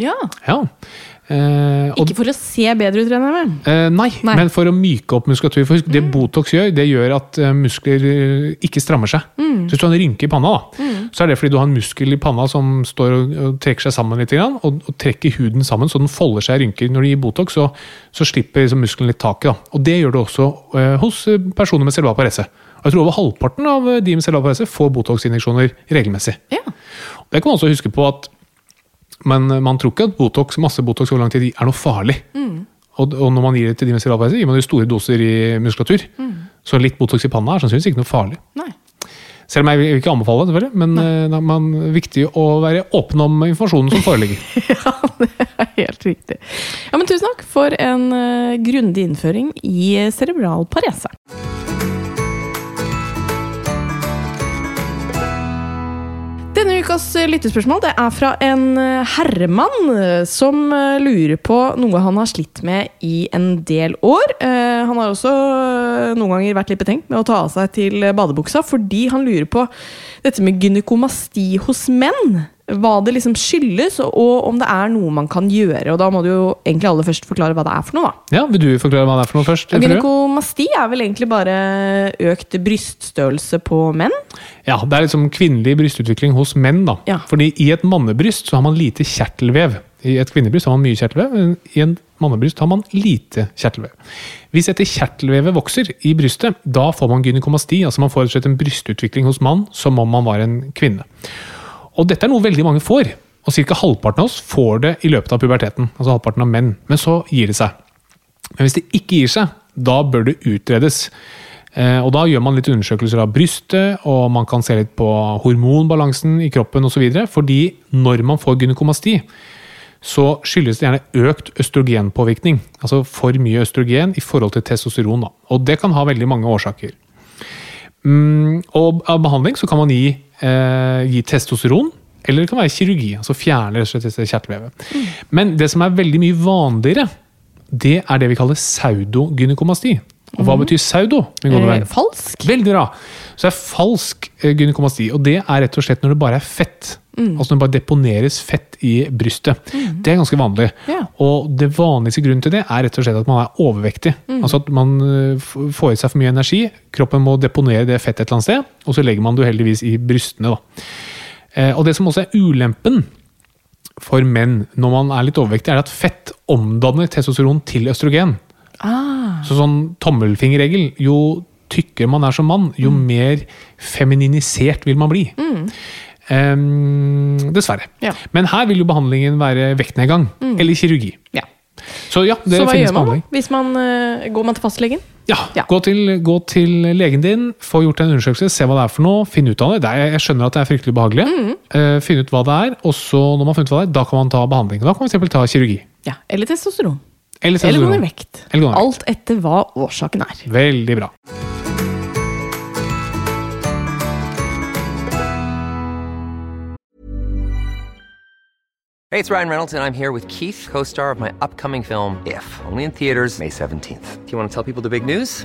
[SPEAKER 4] Ja.
[SPEAKER 3] Ja. Eh, og,
[SPEAKER 4] Ikke for å se bedre ut, regner jeg med.
[SPEAKER 3] eh, nei,
[SPEAKER 4] Nei.
[SPEAKER 3] men for å myke opp muskulatur. For det det Botox gjør, det gjør at eh, muskler eh, ikke strammer seg. Så hvis du har en rynke i panna, da, så er det fordi du har en muskel i panna som står og, og trekker seg sammen litt, og, og trekker huden sammen så den folder seg i rynker. Når du gir Botox, så, så slipper liksom muskelen litt taket. Da. Og det gjør det også eh, hos eh, personer med cerebral parese. Jeg tror over halvparten av de med cerebral parese får Botox-injeksjoner regelmessig.
[SPEAKER 4] Ja.
[SPEAKER 3] Det kan man også huske på at men man tror ikke at Botox, masse Botox over lang tid er noe farlig. Og, og når man gir det til de med cerebral gir man det store doser i muskulatur. Så litt Botox i panna er sannsynligvis ikke noe farlig.
[SPEAKER 4] Nei.
[SPEAKER 3] Selv om jeg vil ikke anbefale det, selvfølgelig, men eh, det er man, viktig å være åpen om informasjonen som foreligger.
[SPEAKER 4] Ja, det er helt riktig. Ja, men Tusen takk for en uh, grundig innføring i eh, cerebral parese. Ukas eh, lyttespørsmål det er fra en eh, herremann eh, som lurer på noe han har slitt med i en del år. Han har også noen ganger vært litt betenkt med å ta av seg til badebuksa fordi han lurer på dette med gynekomasti hos menn. Hva det liksom skyldes, og om det er noe man kan gjøre. Og da må du jo egentlig aller først forklare hva det er for noe. da.
[SPEAKER 3] Ja, Vil du forklare hva det er for noe først?
[SPEAKER 4] Gynekomasti er vel egentlig bare økt bryststørrelse på menn?
[SPEAKER 3] Ja, Det er liksom kvinnelig brystutvikling hos menn. da.
[SPEAKER 4] Ja.
[SPEAKER 3] Fordi i et mannebryst så har man lite kjertelvev. I et kvinnebryst har man mye kjertelvev, men i en mannebryst har man lite kjertelvev. Hvis dette kjertelvevet vokser i brystet, da får man gynekomasti. altså Man får en brystutvikling hos mann som om man var en kvinne. Og dette er noe veldig mange får. Og ca. halvparten av oss får det i løpet av puberteten. altså halvparten av menn. Men så gir det seg. Men hvis det ikke gir seg, da bør det utredes. Eh, og Da gjør man litt undersøkelser av brystet, og man kan se litt på hormonbalansen i kroppen osv. Fordi når man får gynekomasti, så skyldes det gjerne økt østrogenpåvirkning. Altså for mye østrogen i forhold til testosteron. Da. Og det kan ha veldig mange årsaker. Mm, og av behandling så kan man gi, eh, gi testosteron, eller det kan være kirurgi. altså Fjerne rett og slett kjertelvevet. Men det som er veldig mye vanligere, det er det vi kaller pseudogynekomasti. Og hva betyr pseudo? min gode
[SPEAKER 4] Eh,
[SPEAKER 3] venn?
[SPEAKER 4] falsk?
[SPEAKER 3] Veldig bra. Så det er falsk eh, gynekomasti, og det er rett og slett når det bare er fett. Altså når det bare deponeres fett i brystet. Det er ganske vanlig.
[SPEAKER 4] Yeah.
[SPEAKER 3] Og det vanligste grunnen til det er rett og slett at man er overvektig. Altså at man eh, får i seg for mye energi, kroppen må deponere det fettet et eller annet sted, og så legger man det uheldigvis i brystene. Da. Og det som også er ulempen for menn når man er litt overvektig, er at fett omdanner testosteron til østrogen.
[SPEAKER 4] Ah,
[SPEAKER 3] Så sånn tommelfingerregel, jo tykkere man er som mann, jo mer femininisert vil man bli. Ehm, dessverre.
[SPEAKER 4] Ja.
[SPEAKER 3] Men her vil jo behandlingen være vektnedgang, eller kirurgi.
[SPEAKER 4] ja.
[SPEAKER 3] Så ja, det
[SPEAKER 4] Så hva gjør man da?
[SPEAKER 3] behandling.
[SPEAKER 4] Hvis man uh, går man til fastlegen?
[SPEAKER 3] Ja,
[SPEAKER 4] Ja.
[SPEAKER 3] Gå, til, gå til legen din, få gjort en undersøkelse, se hva det er for noe, finn ut av det. det er, jeg skjønner at det er fryktelig behagelig.
[SPEAKER 4] Mm.
[SPEAKER 3] Uh, finn ut hva det er, og så når man har funnet hva det er, da kan man ta behandling. Da kan man eksempel ta kirurgi.
[SPEAKER 4] Ja. Eller testosteron.
[SPEAKER 3] Eller
[SPEAKER 4] Eller gå ned vekt.
[SPEAKER 3] Eller.
[SPEAKER 4] Alt etter hva årsaken er.
[SPEAKER 3] Veldig bra.
[SPEAKER 5] Hey, it's Ryan Reynolds, and I'm here with Keith, co star of my upcoming film, If, only in theaters, May 17th. Do you want to tell people the big news?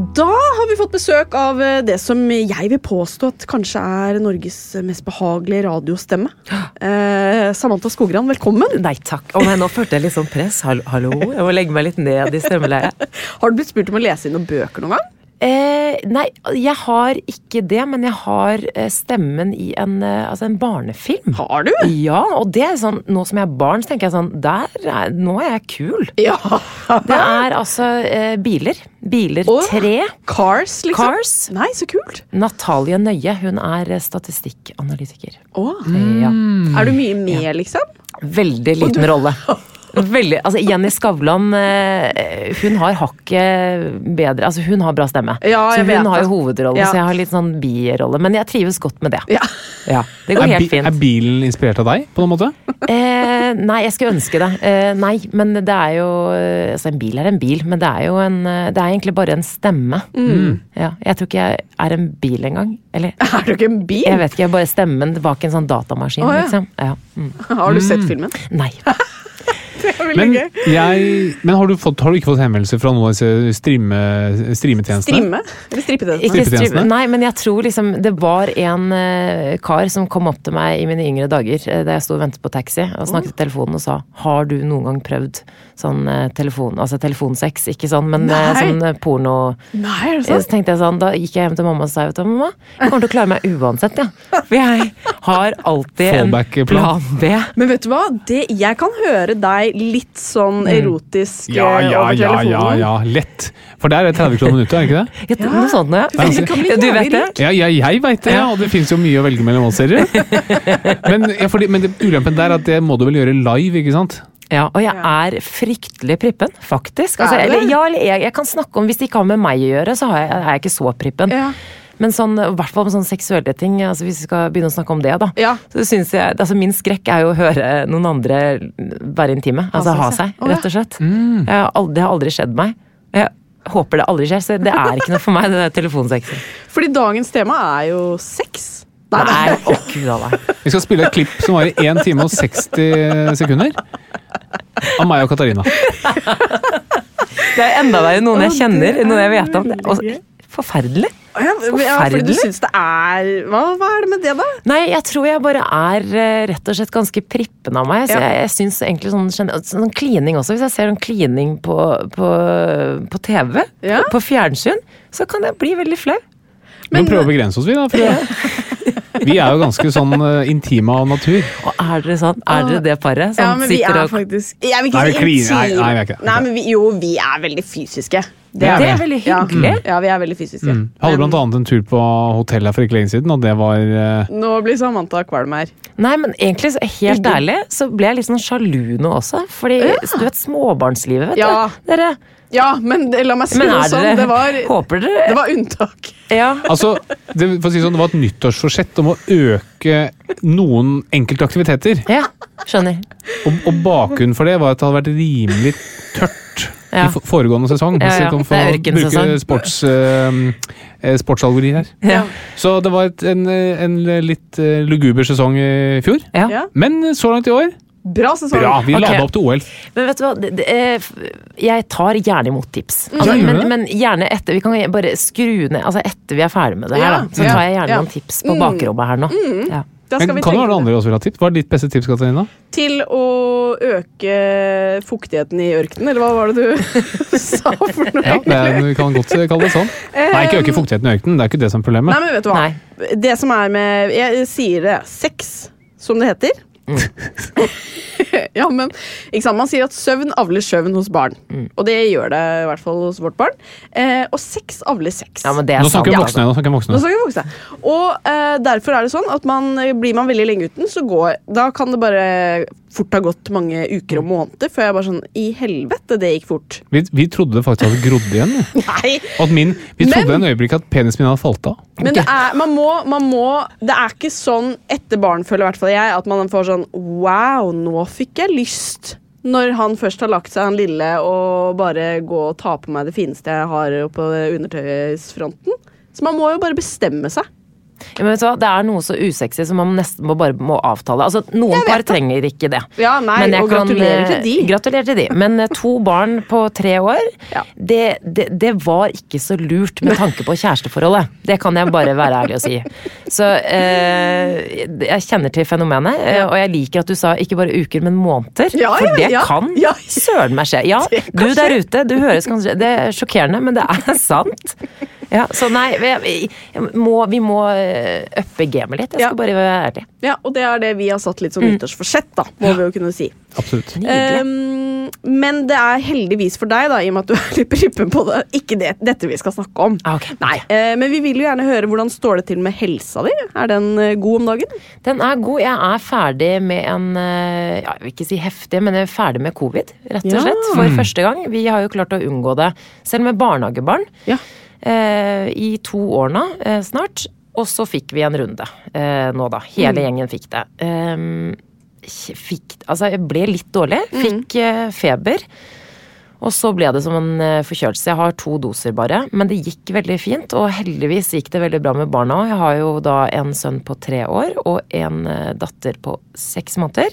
[SPEAKER 6] Da har vi fått besøk av eh, det som jeg vil påstå at kanskje er Norges mest behagelige radiostemme. Eh, Samantha Skogran, velkommen.
[SPEAKER 7] Nei takk. Oh, nå følte jeg litt sånn press. Hallo, hallo, jeg må legge meg litt ned i stemmeleiet.
[SPEAKER 6] Har du blitt spurt om å lese inn noen bøker noen gang?
[SPEAKER 7] Eh, nei, jeg har ikke det, men jeg har eh, stemmen i en, eh, altså en barnefilm.
[SPEAKER 6] Har du?
[SPEAKER 7] Ja, og det er sånn, nå som jeg er barn, så tenker jeg sånn Der er, Nå er jeg kul.
[SPEAKER 6] Ja.
[SPEAKER 7] Det er altså eh, biler. Biler
[SPEAKER 6] Å,
[SPEAKER 7] 3.
[SPEAKER 6] Cars, liksom?
[SPEAKER 7] Cars.
[SPEAKER 6] Nei, så kult.
[SPEAKER 7] Natalie Nøye, hun er eh, statistikkanalytiker.
[SPEAKER 6] Å,
[SPEAKER 7] Ja.
[SPEAKER 6] Er du mye med, liksom?
[SPEAKER 7] Veldig liten rolle. Veldig, altså Jenny Skavlan eh, hun har hakket bedre Altså hun har bra stemme.
[SPEAKER 6] Ja,
[SPEAKER 7] så hun har jo hovedrolle,
[SPEAKER 6] Ja.
[SPEAKER 7] så jeg har litt sånn birolle. Men jeg trives godt med det.
[SPEAKER 6] Ja.
[SPEAKER 7] Ja, Det går
[SPEAKER 3] Er,
[SPEAKER 7] helt fint.
[SPEAKER 3] er bilen inspirert av deg, på noen måte?
[SPEAKER 7] Eh, nei, jeg skulle ønske det. Eh, nei, men det er jo eh, Altså, en bil er en bil, men det er jo en eh, Det er egentlig bare en stemme. Ja, jeg tror ikke jeg er en bil engang. Eller
[SPEAKER 6] Er du ikke en bil?
[SPEAKER 7] jeg vet ikke, jeg er bare stemmen bak en sånn datamaskin,
[SPEAKER 6] Oh, ja.
[SPEAKER 7] liksom. Ja. Mm.
[SPEAKER 6] Har du sett filmen?
[SPEAKER 7] Nei.
[SPEAKER 6] Det veldig
[SPEAKER 3] Men,
[SPEAKER 6] gøy.
[SPEAKER 3] jeg, men har, du fått, har du ikke fått henvendelser fra noen av disse streame, streametjenestene?
[SPEAKER 6] Strimme? Eller
[SPEAKER 3] Strippetjenestene?
[SPEAKER 7] Nei, men jeg tror liksom Det var en uh, kar som kom opp til meg i mine yngre dager uh, da jeg sto og ventet på taxi og snakket i telefonen og sa Har du noen gang prøvd sånn uh, telefon Altså telefonsex, ikke sånn, men sånn porno
[SPEAKER 6] Nei, er det
[SPEAKER 7] Så tenkte jeg sånn, Da gikk jeg hjem til mamma og sa vet du, mamma, jeg kommer til å klare meg uansett, ja. For jeg har alltid en plan B.
[SPEAKER 6] Men vet du hva? Det, jeg kan høre deg litt sånn erotisk
[SPEAKER 3] Ja,
[SPEAKER 6] eh,
[SPEAKER 3] ja,
[SPEAKER 6] over
[SPEAKER 3] ja,
[SPEAKER 6] telefonen.
[SPEAKER 3] ja, ja, lett. For der er det 30 kroner minuttet, er det ikke det?
[SPEAKER 7] Ja, det- Noe sånt, ja.
[SPEAKER 6] Du
[SPEAKER 7] Ja, du vet det?
[SPEAKER 6] Ja,
[SPEAKER 3] Ja, jeg, veit det, ja, og det finnes jo mye å velge mellom oss, serier. Men, ja, fordi, men det, ulempen der er at det må du vel gjøre live, ikke sant?
[SPEAKER 7] Ja, og jeg er fryktelig prippen, faktisk. Altså,
[SPEAKER 6] Er
[SPEAKER 7] eller, ja, eller jeg, jeg kan snakke om Hvis det ikke har med meg å gjøre, så har jeg, er jeg ikke så prippen.
[SPEAKER 6] Ja.
[SPEAKER 7] Men sånn, i hvert fall med sånne seksuelle ting, altså hvis vi skal begynne å snakke om det, da.
[SPEAKER 6] Ja.
[SPEAKER 7] Så synes jeg, altså Min skrekk er jo å høre noen andre være intime. Altså ha seg, rett og slett. Jeg har aldri, det har aldri skjedd meg. Jeg håper det aldri skjer, så det er ikke noe for meg, det der telefonsexen.
[SPEAKER 6] Fordi dagens tema er jo sex. Nei,
[SPEAKER 7] Nei, å gud nei.
[SPEAKER 3] Vi skal spille et klipp som varer 1 time og 60 sekunder. Av meg og Katarina.
[SPEAKER 7] Det er enda verre noen jeg kjenner, noen jeg vet om. Er Forferdelig.
[SPEAKER 6] Ja, fordi du syns det er hva, hva er det med det, da?
[SPEAKER 7] Nei, jeg tror jeg bare er eh, rett og slett ganske prippen av meg. Så
[SPEAKER 6] Ja.
[SPEAKER 7] jeg, jeg synes egentlig sånn, sånn klining også, hvis jeg ser sånn klining på, på, på TV,
[SPEAKER 6] Ja.
[SPEAKER 7] på, på fjernsyn, så kan jeg bli veldig flau.
[SPEAKER 3] Vi Men prøve å begrense oss, vi, da. For vi er jo ganske sånn uh, intime av natur.
[SPEAKER 7] Og er dere sånn? Er dere det paret som
[SPEAKER 6] Ja, men vi
[SPEAKER 7] sitter
[SPEAKER 6] er
[SPEAKER 7] og
[SPEAKER 6] faktisk Jeg vil ikke
[SPEAKER 3] Nei, vi
[SPEAKER 6] si
[SPEAKER 3] kliner. Nei, nei, vi er ikke det.
[SPEAKER 6] Nei, men vi, jo, vi er veldig fysiske.
[SPEAKER 3] Det er
[SPEAKER 7] Det er veldig hyggelig.
[SPEAKER 6] Ja, ja vi er veldig fysiske.
[SPEAKER 3] Mm. Hadde blant annet en tur på hotell her for ikke lenge siden, og det var uh...
[SPEAKER 6] Nå blir Samantha kvalm her.
[SPEAKER 7] Nei, men egentlig, så helt ærlig, så ble jeg litt sånn sjalu nå også. Fordi du vet, småbarnslivet, vet
[SPEAKER 6] Ja.
[SPEAKER 7] du. Dere,
[SPEAKER 6] Ja, men det, la meg si
[SPEAKER 7] noe
[SPEAKER 6] det sånn. Det var,
[SPEAKER 7] Håper dere
[SPEAKER 6] det var unntak.
[SPEAKER 7] Ja.
[SPEAKER 3] Altså, det, for å si sånn, det var et nyttårsforsett om å øke noen enkelte aktiviteter.
[SPEAKER 7] ja. Skjønner.
[SPEAKER 3] Og, og bakgrunnen for det var at det hadde vært rimelig tørt
[SPEAKER 7] Ja.
[SPEAKER 3] i foregående sesong. Hvis
[SPEAKER 7] Ja, ja.
[SPEAKER 3] vi kan få bruke sports, eh, eh, sportsalgori her.
[SPEAKER 7] Ja.
[SPEAKER 3] Så det var et, en, eh, en litt eh, luguber sesong i fjor. Men så langt i år,
[SPEAKER 6] Bra sesong.
[SPEAKER 3] bra! Vi
[SPEAKER 7] okay.
[SPEAKER 3] lada opp til OL.
[SPEAKER 7] Men vet du hva, det, det, er jeg tar gjerne imot tips. Altså, men, men gjerne etter Vi kan bare skru ned altså etter vi er ferdig med det her,
[SPEAKER 6] Ja,
[SPEAKER 7] da. Så
[SPEAKER 6] ja,
[SPEAKER 7] tar jeg gjerne
[SPEAKER 6] ja.
[SPEAKER 7] noen tips på
[SPEAKER 6] Mm.
[SPEAKER 7] bakrommet her nå. Ja.
[SPEAKER 6] Da skal
[SPEAKER 3] Men
[SPEAKER 6] vi
[SPEAKER 3] kan det være andre også vil ha tips? Hva er ditt beste tips, Katarina?
[SPEAKER 6] Til å øke fuktigheten i ørkenen, eller hva var det du sa for noe?
[SPEAKER 3] Ja, det er, Vi kan godt kalle det sånn. Nei, ikke øke fuktigheten i ørkenen. Det er ikke det som er problemet.
[SPEAKER 6] Nei, men vet du hva?
[SPEAKER 7] Nei.
[SPEAKER 6] Det som er med Jeg sier det. Sex, som det heter. ja, men ikke sant? Man sier at søvn avler søvn hos barn. Og det gjør det i hvert fall hos vårt barn. Eh, og sex avler sex.
[SPEAKER 7] ja, men det er
[SPEAKER 3] Nå snakker vi
[SPEAKER 7] sant,
[SPEAKER 3] om voksne. Nå snakker
[SPEAKER 6] Nå
[SPEAKER 3] voksne.
[SPEAKER 6] Og eh, derfor er det sånn at man, blir man veldig lenge uten, så går Da kan det bare fort ha gått mange uker og måneder før jeg bare sånn I helvete, det gikk fort.
[SPEAKER 3] Vi, vi trodde faktisk at det grodde igjen.
[SPEAKER 6] Nei!
[SPEAKER 3] At min, vi trodde
[SPEAKER 6] Men-
[SPEAKER 3] en øyeblikk at penisen min hadde falt av.
[SPEAKER 6] Men det er, man må, man må Det er ikke sånn etter barn, føler i hvert fall jeg, at man får sånn Wow, nå fikk jeg lyst. Når han først har lagt seg, han lille, og bare gå og ta på meg det fineste jeg har på undertøysfronten. Så man må jo bare bestemme seg.
[SPEAKER 7] Ja, men vet du hva, Det er noe så usexy som man nesten må bare må avtale. Altså, Noen par
[SPEAKER 6] det.
[SPEAKER 7] trenger ikke det.
[SPEAKER 6] Ja, nei,
[SPEAKER 7] Men jeg
[SPEAKER 6] og
[SPEAKER 7] kan,
[SPEAKER 6] gratulerer
[SPEAKER 7] eh,
[SPEAKER 6] til de.
[SPEAKER 7] Gratulerer til de. Men eh, to barn på tre år,
[SPEAKER 6] Ja.
[SPEAKER 7] det, det, det var ikke så lurt med tanke på kjæresteforholdet. Det kan jeg bare være ærlig og si. Så eh, jeg kjenner til fenomenet, eh, og jeg liker at du sa ikke bare uker, men måneder.
[SPEAKER 6] Ja,
[SPEAKER 7] for det kan
[SPEAKER 6] Ja.
[SPEAKER 7] søren meg skje. Ja, du der ute, du høres kanskje Det er sjokkerende, men det er sant. Ja, så nei, vi, vi må, vi må eh, uppe gamet litt. Jeg skal
[SPEAKER 6] Ja.
[SPEAKER 7] bare være ærlig.
[SPEAKER 6] Ja, Og det er det vi har satt litt som
[SPEAKER 7] Mm.
[SPEAKER 6] nyttårsforsett, da, må vi jo kunne si.
[SPEAKER 3] Absolutt.
[SPEAKER 6] Um, men det er heldigvis for deg, da, i og med at du er litt prippen på det, ikke det, dette vi skal snakke om.
[SPEAKER 7] Ah, ok.
[SPEAKER 6] Nei, Uh, Men vi vil jo gjerne høre hvordan står det til med helsa di. Er den eh, god om dagen?
[SPEAKER 7] Den er god. Jeg er ferdig med en ja, Jeg vil ikke si heftig, men jeg er ferdig med covid, rett og
[SPEAKER 6] Ja.
[SPEAKER 7] slett. For første gang. Vi har jo klart å unngå det, selv med barnehagebarn,
[SPEAKER 6] Ja.
[SPEAKER 7] Eh, i to år nå eh, snart. Og så fikk vi en runde eh, nå, da. Hele gjengen fikk det. Um, fikk Altså, jeg ble litt dårlig. Fikk eh, feber. Og så ble det som en forkjølelse. Jeg har to doser bare, men det gikk veldig fint. Og heldigvis gikk det veldig bra med barna òg. Jeg har jo da en sønn på tre år og en datter på seks måneder.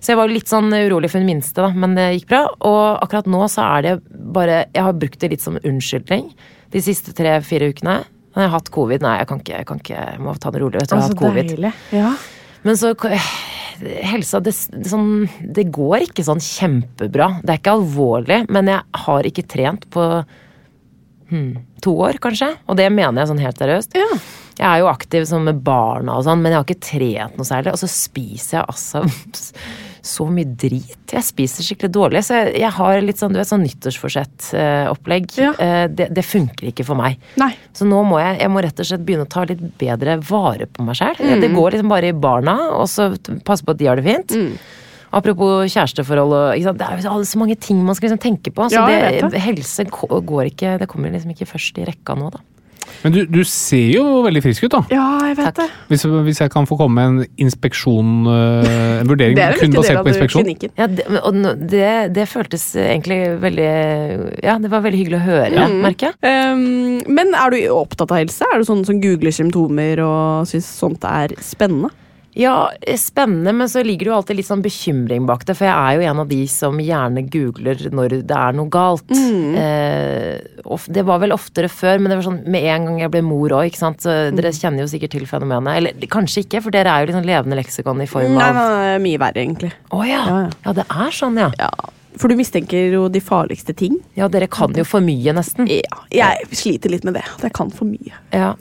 [SPEAKER 7] Så jeg var litt sånn urolig for den minste, da, men det gikk bra. Og akkurat nå så er det bare Jeg har brukt det litt som unnskyldning de siste tre-fire ukene. Jeg har hatt covid. Nei, jeg kan ikke. Jeg, kan ikke, jeg må ta det rolig. Vet du, jeg har hatt covid.
[SPEAKER 6] Ja.
[SPEAKER 7] Men så Helsa, det, det, sånn, det går ikke sånn kjempebra. Det er ikke alvorlig, men jeg har ikke trent på hmm, to år, kanskje. Og det mener jeg sånn helt seriøst.
[SPEAKER 6] Ja.
[SPEAKER 7] Jeg er jo aktiv sånn med barna og sånn, men jeg har ikke trent noe særlig. Og så spiser jeg altså så mye drit. Jeg spiser skikkelig dårlig, så jeg, jeg har litt sånn, du vet, sånn nyttårsforsett-opplegg.
[SPEAKER 6] Ja.
[SPEAKER 7] det, det funker ikke for meg.
[SPEAKER 6] Nei.
[SPEAKER 7] Så nå må jeg, jeg må rett og slett begynne å ta litt bedre vare på meg sjæl.
[SPEAKER 6] Mm.
[SPEAKER 7] Det går liksom bare i barna, og så passe på at de har det fint.
[SPEAKER 6] Mm.
[SPEAKER 7] Apropos kjæresteforhold og? Det er jo så mange ting man skal liksom tenke på. Så
[SPEAKER 6] Ja,
[SPEAKER 7] det, helse går ikke Det kommer liksom ikke først i rekka nå, da.
[SPEAKER 3] Men du, du ser jo veldig frisk ut, da.
[SPEAKER 6] Ja, jeg vet det.
[SPEAKER 3] Hvis, hvis jeg kan få komme med en inspeksjon, øh, en vurdering
[SPEAKER 6] Det er
[SPEAKER 3] kun basert
[SPEAKER 6] av
[SPEAKER 3] på inspeksjon.
[SPEAKER 6] klinikken.
[SPEAKER 7] Ja, det, og det, det føltes egentlig veldig Ja, det var veldig hyggelig å høre,
[SPEAKER 6] ja.
[SPEAKER 7] merker jeg.
[SPEAKER 6] Um, men er du opptatt av helse? Er du sånn som googler symptomer og syns sånt er spennende?
[SPEAKER 7] Ja, spennende, men så ligger det jo alltid litt sånn bekymring bak det. For jeg er jo en av de som gjerne googler når det er noe galt. Eh, og det var vel oftere før, men det var sånn med en gang jeg ble mor òg, ikke sant. Så dere kjenner jo sikkert til fenomenet. Eller kanskje ikke, for dere er jo liksom levende leksikon i form av
[SPEAKER 6] nei, nei, mye verre, egentlig.
[SPEAKER 7] Å ja.
[SPEAKER 6] Ja, ja.
[SPEAKER 7] ja, det er sånn, ja.
[SPEAKER 6] Ja, For du mistenker jo de farligste ting.
[SPEAKER 7] Ja, dere kan jo for mye, nesten.
[SPEAKER 6] Ja, jeg sliter litt med det. At jeg kan for mye.
[SPEAKER 7] Ja.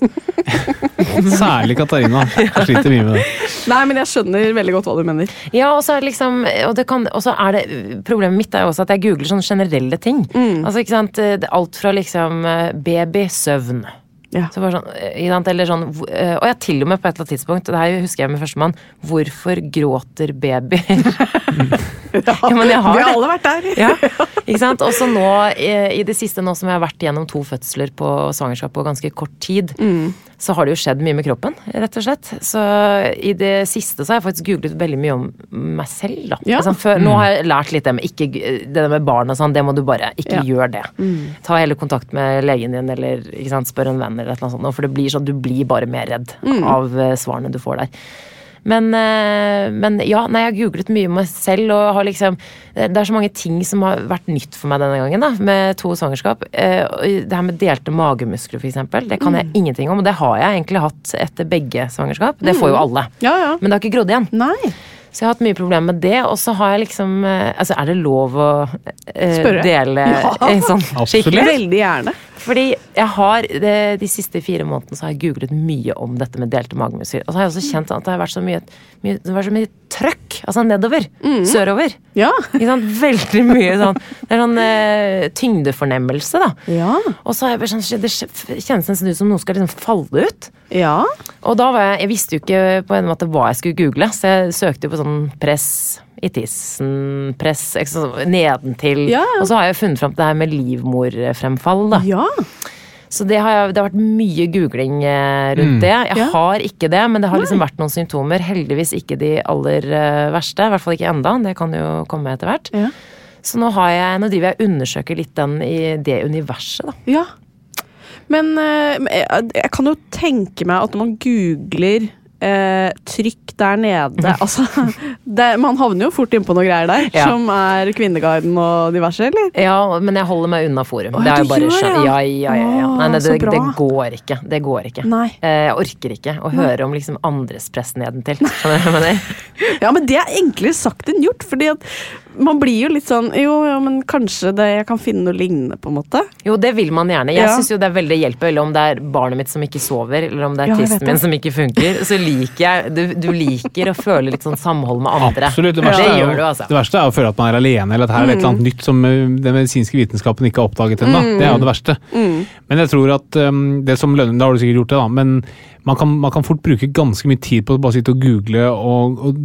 [SPEAKER 3] Særlig Katarina. Jeg sliter mye med det.
[SPEAKER 6] Nei, men jeg skjønner veldig godt hva du mener.
[SPEAKER 7] Ja, og så er det liksom og, det kan, og så er det Problemet mitt er jo også at jeg googler sånne generelle ting. Altså, ikke sant, er Alt fra liksom eh, baby, søvn.
[SPEAKER 6] Ja.
[SPEAKER 7] Så bare sånn, eh, eller sånn eh, Og jeg til og med på et eller annet tidspunkt, det her husker jeg med førstemann, hvorfor gråter babyer? ja, men jeg har
[SPEAKER 6] Vi har alle vært der.
[SPEAKER 7] Ja, ikke sant? Også nå, i, i det siste nå som jeg har vært gjennom to fødsler på svangerskap på ganske kort tid, så har det jo skjedd mye med kroppen, rett og slett. Så i det siste så har jeg faktisk googlet veldig mye om meg selv, da.
[SPEAKER 6] Ja.
[SPEAKER 7] Altså, før, nå har jeg lært litt det med ikke, det med barn og sånn, det må du bare ikke
[SPEAKER 6] Ja.
[SPEAKER 7] gjøre det. Ta heller kontakt med legen din, eller sant, spør en venn, eller et eller annet sånt, for det blir sånn, du blir bare mer redd av eh, svarene du får der. Men, eh, men ja, nei, jeg har googlet mye om meg selv, og har liksom Det er så mange ting som har vært nytt for meg denne gangen, da, med to svangerskap. Eh, Det her med delte magemuskler, for eksempel, det kan jeg ingenting om. Og det har jeg egentlig hatt etter begge svangerskap. Det får jo alle.
[SPEAKER 6] Ja, ja.
[SPEAKER 7] Men det har ikke grodd igjen.
[SPEAKER 6] Nei.
[SPEAKER 7] Så jeg har hatt mye problemer med det, og så har jeg liksom eh, Altså, er det lov å
[SPEAKER 6] uh,
[SPEAKER 7] dele
[SPEAKER 6] Ja.
[SPEAKER 7] sånn sånn
[SPEAKER 3] Absolutt.
[SPEAKER 7] skikkelig?
[SPEAKER 6] Veldig gjerne.
[SPEAKER 7] Fordi jeg har de, de siste fire månedene så har jeg googlet mye om dette med delte magemuskler. Og så har jeg også kjent at det har vært så mye, mye, vært så mye trøkk. Altså nedover. Sørover.
[SPEAKER 6] Ja.
[SPEAKER 7] I sånn Veldig mye sånn Det er sånn uh, tyngdefornemmelse, da.
[SPEAKER 6] Ja.
[SPEAKER 7] Og så har jeg sånn Det kjennes nesten ut som noe skal liksom falle ut.
[SPEAKER 6] Ja.
[SPEAKER 7] Og da var jeg Jeg visste jo ikke på en måte hva jeg skulle google, så jeg søkte jo på sånn press i tissen, press nedentil.
[SPEAKER 6] Ja.
[SPEAKER 7] Og så har jeg funnet fram til det her med livmorfremfall, da.
[SPEAKER 6] Ja.
[SPEAKER 7] Så det har, jeg, det har vært mye googling eh, rundt
[SPEAKER 3] Mm.
[SPEAKER 7] det. Jeg
[SPEAKER 6] Ja.
[SPEAKER 7] har ikke det, men det har liksom vært noen symptomer. Heldigvis ikke de aller eh, verste. I hvert fall ikke enda. Det kan jo komme etter hvert.
[SPEAKER 6] Ja.
[SPEAKER 7] Så nå, har jeg, nå driver jeg og undersøker litt den i det universet, da.
[SPEAKER 6] Ja. Men eh, jeg kan jo tenke meg at når man googler eh, trykk der nede Altså, det, man havner jo fort innpå noe greier der,
[SPEAKER 7] Ja.
[SPEAKER 6] som er Kvinneguiden og diverse, eller?
[SPEAKER 7] Ja, men jeg holder meg unna forum.
[SPEAKER 6] Åh,
[SPEAKER 7] det er jo bare
[SPEAKER 6] gjør
[SPEAKER 7] Ja,
[SPEAKER 6] ja.
[SPEAKER 7] ja, ja. ja. Nei, nei, det, det går ikke. Det går ikke.
[SPEAKER 6] Nei.
[SPEAKER 7] Eh, Jeg orker ikke å høre om liksom andres press nedentil.
[SPEAKER 6] Ja, men det er enklere sagt enn gjort, fordi at man blir jo litt sånn Jo, ja, men kanskje det, jeg kan finne noe lignende, på en måte.
[SPEAKER 7] Jo, det vil man gjerne. Jeg
[SPEAKER 6] Ja.
[SPEAKER 7] synes jo det er veldig hjelp, eller om det er barnet mitt som ikke sover, eller om det er
[SPEAKER 6] Ja,
[SPEAKER 7] tissen min som ikke funker, så liker jeg Du, du liker å føle litt sånn samhold med andre.
[SPEAKER 3] Absolutt. Det
[SPEAKER 7] verste,
[SPEAKER 3] verste, er
[SPEAKER 7] gjør
[SPEAKER 3] jo,
[SPEAKER 7] du, altså.
[SPEAKER 3] det verste er å føle at man er alene, eller at her er det et eller annet nytt som uh, den medisinske vitenskapen ikke har oppdaget ennå. Det er jo det verste. Men jeg tror at um, det som lønner Da har du sikkert gjort det, da. Men man kan, man kan fort bruke ganske mye tid på å bare sitte og google og, og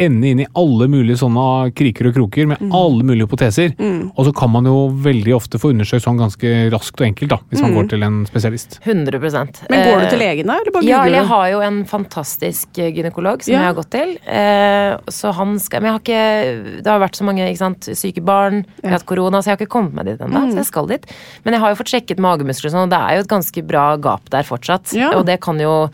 [SPEAKER 3] ende inn i alle mulige sånne kriker og kroker med alle mulige hypoteser. Og så kan man jo veldig ofte få undersøkt sånn ganske raskt og enkelt, da, hvis man går til en spesialist.
[SPEAKER 7] 100%
[SPEAKER 6] Men går du
[SPEAKER 7] Eh,
[SPEAKER 6] til legen da, eller bare
[SPEAKER 7] Ja, eller jeg har jo en fantastisk eh, gynekolog som
[SPEAKER 6] Ja.
[SPEAKER 7] jeg har gått til. Eh, så han skal Men jeg har ikke Det har vært så mange ikke sant, syke barn, jeg har hatt korona, så jeg har ikke kommet meg dit ennå.
[SPEAKER 6] Mm.
[SPEAKER 7] Så jeg skal dit. Men jeg har jo fått sjekket magemuskler og sånn, og det er jo et ganske bra gap der fortsatt.
[SPEAKER 6] Ja.
[SPEAKER 7] Og det kan jo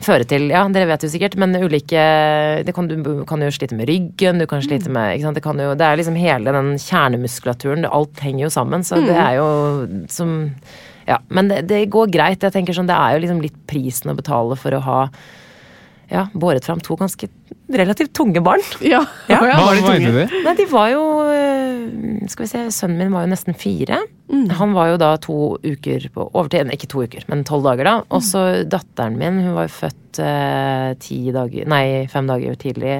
[SPEAKER 7] føre til Ja, dere vet jo sikkert, men ulike det kan, Du kan jo slite med ryggen, du kan
[SPEAKER 6] Mm.
[SPEAKER 7] slite med ikke sant, det, kan jo, det er liksom hele den kjernemuskulaturen, alt henger jo sammen, så
[SPEAKER 6] Mm.
[SPEAKER 7] det er jo som Ja, men det, det går greit. Jeg tenker sånn, Det er jo liksom litt prisen å betale for å ha ja, båret fram to ganske relativt tunge barn.
[SPEAKER 6] Ja.
[SPEAKER 7] Ja.
[SPEAKER 3] Hva
[SPEAKER 6] var de tunge?
[SPEAKER 7] Nei, de var jo øh, Skal vi se, sønnen min var jo nesten fire.
[SPEAKER 6] Mm.
[SPEAKER 7] Han var jo da to uker på overtid, ikke to uker, men tolv dager, da. Og så datteren min, hun var jo født eh, ti dager Nei, fem dager tidlig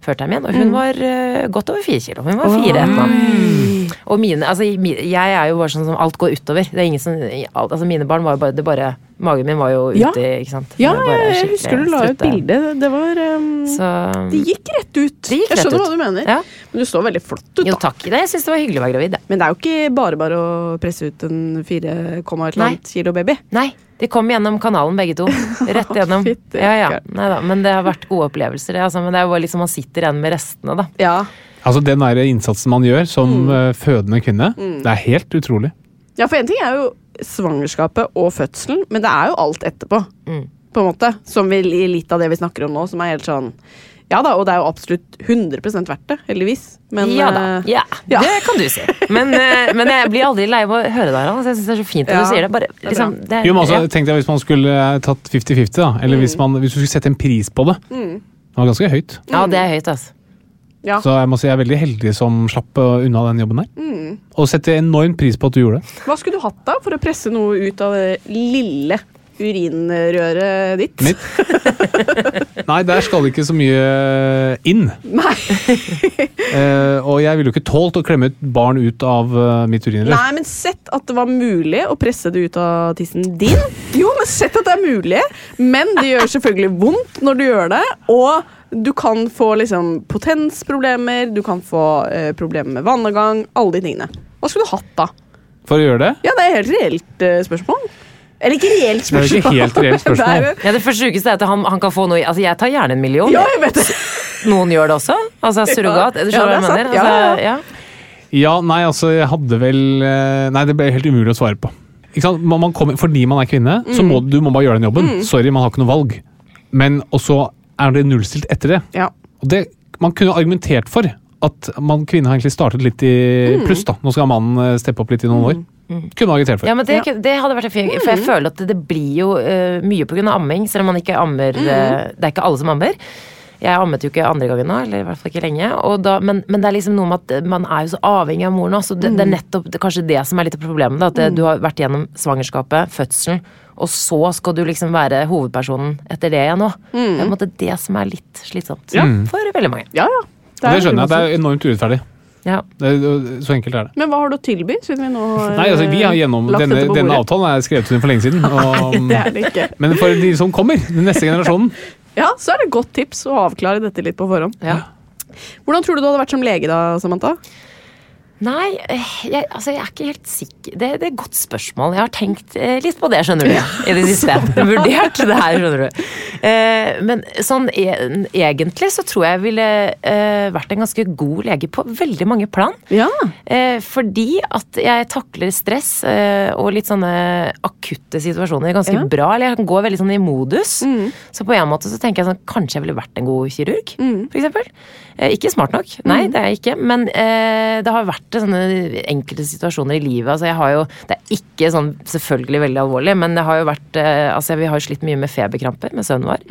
[SPEAKER 7] før termin, og hun var øh, godt over fire kilo. Hun var fire et eller. Og mine, altså, jeg er jo bare sånn som alt går utover. Det er ingen som, altså Mine barn var jo bare, det bare Magen min var jo ute,
[SPEAKER 6] Ja.
[SPEAKER 7] ikke sant.
[SPEAKER 6] Ja, jeg husker du la ut bilde. Det var um,
[SPEAKER 7] Så
[SPEAKER 6] Det gikk rett ut.
[SPEAKER 7] Det gikk
[SPEAKER 6] jeg
[SPEAKER 7] rett
[SPEAKER 6] skjønner
[SPEAKER 7] ut.
[SPEAKER 6] hva du mener.
[SPEAKER 7] Ja.
[SPEAKER 6] Men du så veldig flott ut,
[SPEAKER 7] Jo,
[SPEAKER 6] da.
[SPEAKER 7] takk. Det, jeg syns det var hyggelig å være gravid. det.
[SPEAKER 6] Men det er jo ikke bare bare å presse ut en 4, et eller annet kilo baby.
[SPEAKER 7] Nei, de kom gjennom kanalen begge to. Rett gjennom. Ja, ja. Neida. Men det har vært gode opplevelser. det, Altså, men det er jo bare liksom man sitter igjen med restene, da.
[SPEAKER 6] Ja.
[SPEAKER 3] Altså Den der innsatsen man gjør som mm. fødende kvinne, det er helt utrolig.
[SPEAKER 6] Ja, for en ting er jo svangerskapet og fødselen, men det er jo alt etterpå.
[SPEAKER 7] Mm.
[SPEAKER 6] På en måte. Som vi, litt av det vi snakker om nå, som er helt sånn Ja da, og det er jo absolutt 100 verdt det, heldigvis. Men
[SPEAKER 7] ja da.
[SPEAKER 6] eh,
[SPEAKER 7] Ja,
[SPEAKER 6] ja.
[SPEAKER 7] det kan du si. Men, eh, men jeg blir aldri lei av å høre deg, her. Altså. Jeg syns det er så fint at
[SPEAKER 6] Ja,
[SPEAKER 7] du sier det. Bare, liksom, det er-
[SPEAKER 3] Jo, men også,
[SPEAKER 7] ja.
[SPEAKER 3] Tenk deg hvis man skulle eh, tatt 50-50, da. Eller hvis, man, hvis du skulle sette en pris på det.
[SPEAKER 6] Mm.
[SPEAKER 3] Det var ganske høyt.
[SPEAKER 7] ja, det er høyt, altså.
[SPEAKER 6] Ja.
[SPEAKER 3] Så jeg må si jeg er veldig heldig som slapp unna den jobben der.
[SPEAKER 6] Mm.
[SPEAKER 3] Og setter enormt pris på at du gjorde det.
[SPEAKER 6] Hva skulle du hatt da for å presse noe ut av det lille urinrøret ditt?
[SPEAKER 3] Mitt. Nei, der skal det ikke så mye inn.
[SPEAKER 6] Nei.
[SPEAKER 3] Eh, og jeg ville jo ikke tålt å klemme et barn ut av eh, mitt urinrør.
[SPEAKER 6] Nei, men sett at det var mulig å presse det ut av tissen din. Jo, men sett at det er mulig, men det gjør selvfølgelig vondt når du gjør det. Og du kan få liksom potensproblemer, du kan få eh, problemer med vannavgang, alle de tingene. Hva skulle du hatt da?
[SPEAKER 3] For å gjøre det?
[SPEAKER 6] Ja, det er helt reelt eh, spørsmål. Eller ikke reelt
[SPEAKER 3] Det er
[SPEAKER 6] spørsmål.
[SPEAKER 3] ikke helt reelt spørsmål.
[SPEAKER 6] Det er jo-
[SPEAKER 7] Ja, det første sjukeste er at han, han kan få noe Altså, jeg tar gjerne en million.
[SPEAKER 6] ja, jeg vet det.
[SPEAKER 7] Noen gjør det også. Altså surrogat.
[SPEAKER 6] Ja,
[SPEAKER 7] Du
[SPEAKER 6] ja,
[SPEAKER 7] skjønner hva
[SPEAKER 6] det
[SPEAKER 7] jeg
[SPEAKER 6] er
[SPEAKER 7] mener?
[SPEAKER 6] sant. Ja,
[SPEAKER 7] Altså,
[SPEAKER 6] ja.
[SPEAKER 7] ja.
[SPEAKER 3] Ja, nei, altså, jeg hadde vel eh, Nei, det ble helt umulig å svare på. Ikke sant? Man, man kommer, fordi man er kvinne, så må du må bare gjøre den jobben. Sorry, man har ikke noe valg. Men også er det nullstilt etter det.
[SPEAKER 6] Ja.
[SPEAKER 3] Og det, man kunne argumentert for at man, kvinne har egentlig startet litt i pluss. da. Nå skal mannen eh, steppe opp litt i noen år. Kunne man argumentert for.
[SPEAKER 7] Ja, men det, det hadde vært fint, for jeg føler at det, blir jo uh, mye av amming, selv om man ikke ammer uh, Det er ikke alle som ammer. Jeg ammet jo ikke andre gangen nå, eller i hvert fall ikke lenge. Og da, men, men det er liksom noe med at man er jo så avhengig av moren Så Det, det er nettopp det, kanskje det som er litt av problemet. Da, at det, du har vært gjennom svangerskapet, fødselen, og så skal du liksom være hovedpersonen etter det igjen òg. Det er på en måte det som er litt slitsomt
[SPEAKER 6] Ja.
[SPEAKER 7] for veldig mange.
[SPEAKER 6] Ja, ja.
[SPEAKER 3] Og det skjønner jeg. Det er enormt urettferdig.
[SPEAKER 7] Ja.
[SPEAKER 3] Det, så enkelt er det.
[SPEAKER 6] Men hva har du å tilby, siden vi nå har
[SPEAKER 3] Nei, altså, vi har gjennom,
[SPEAKER 6] lagt
[SPEAKER 3] denne,
[SPEAKER 6] dette på
[SPEAKER 3] denne avtalen er skrevet under for lenge siden. Og,
[SPEAKER 6] Det er det ikke.
[SPEAKER 3] men for de som kommer, den neste generasjonen
[SPEAKER 6] Ja, så er det et godt tips å avklare dette litt på forhånd.
[SPEAKER 7] Ja.
[SPEAKER 6] Hvordan tror du du hadde vært som lege da, Samantha?
[SPEAKER 7] Nei, eh, jeg, altså jeg er ikke helt sikker. Det, det er et godt spørsmål. Jeg har tenkt eh, litt på det, skjønner du. I det siste. Vurdert det her, skjønner du. Eh, men sånn e egentlig så tror jeg ville eh, vært en ganske god lege på veldig mange plan.
[SPEAKER 6] Ja.
[SPEAKER 7] Eh, fordi at jeg takler stress eh, og litt sånne akutte situasjoner ganske
[SPEAKER 6] Ja.
[SPEAKER 7] bra. Eller jeg kan gå veldig sånn i modus. Så på en måte så tenker jeg sånn kanskje jeg ville vært en god kirurg, for eksempel. Ikke smart nok, nei det er jeg ikke. Men eh, det har vært sånne enkelte situasjoner i livet. Altså jeg har jo, Det er ikke sånn selvfølgelig veldig alvorlig, men det har jo vært eh, altså Vi har jo slitt mye med feberkramper med sønnen vår.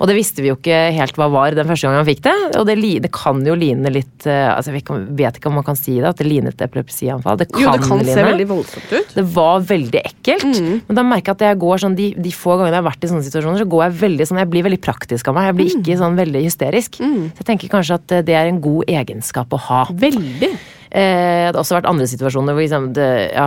[SPEAKER 7] Og det visste vi jo ikke helt hva var den første gangen han fikk det. Og det, det kan jo line litt eh, altså Jeg vet ikke om- man kan si det, at det lignet et epilepsianfall. Det kan,
[SPEAKER 6] Jo, det kan se veldig voldsomt ut.
[SPEAKER 7] Det var veldig ekkelt. Men da merker jeg at jeg går sånn, de, de få gangene jeg har vært i sånne situasjoner, så går jeg veldig sånn, jeg blir veldig praktisk av meg. Jeg blir ikke sånn veldig hysterisk. Så jeg tenker kanskje at eh, det er en god egenskap å ha.
[SPEAKER 6] Veldig.
[SPEAKER 7] Eh, det har også vært andre situasjoner hvor liksom, det, ja,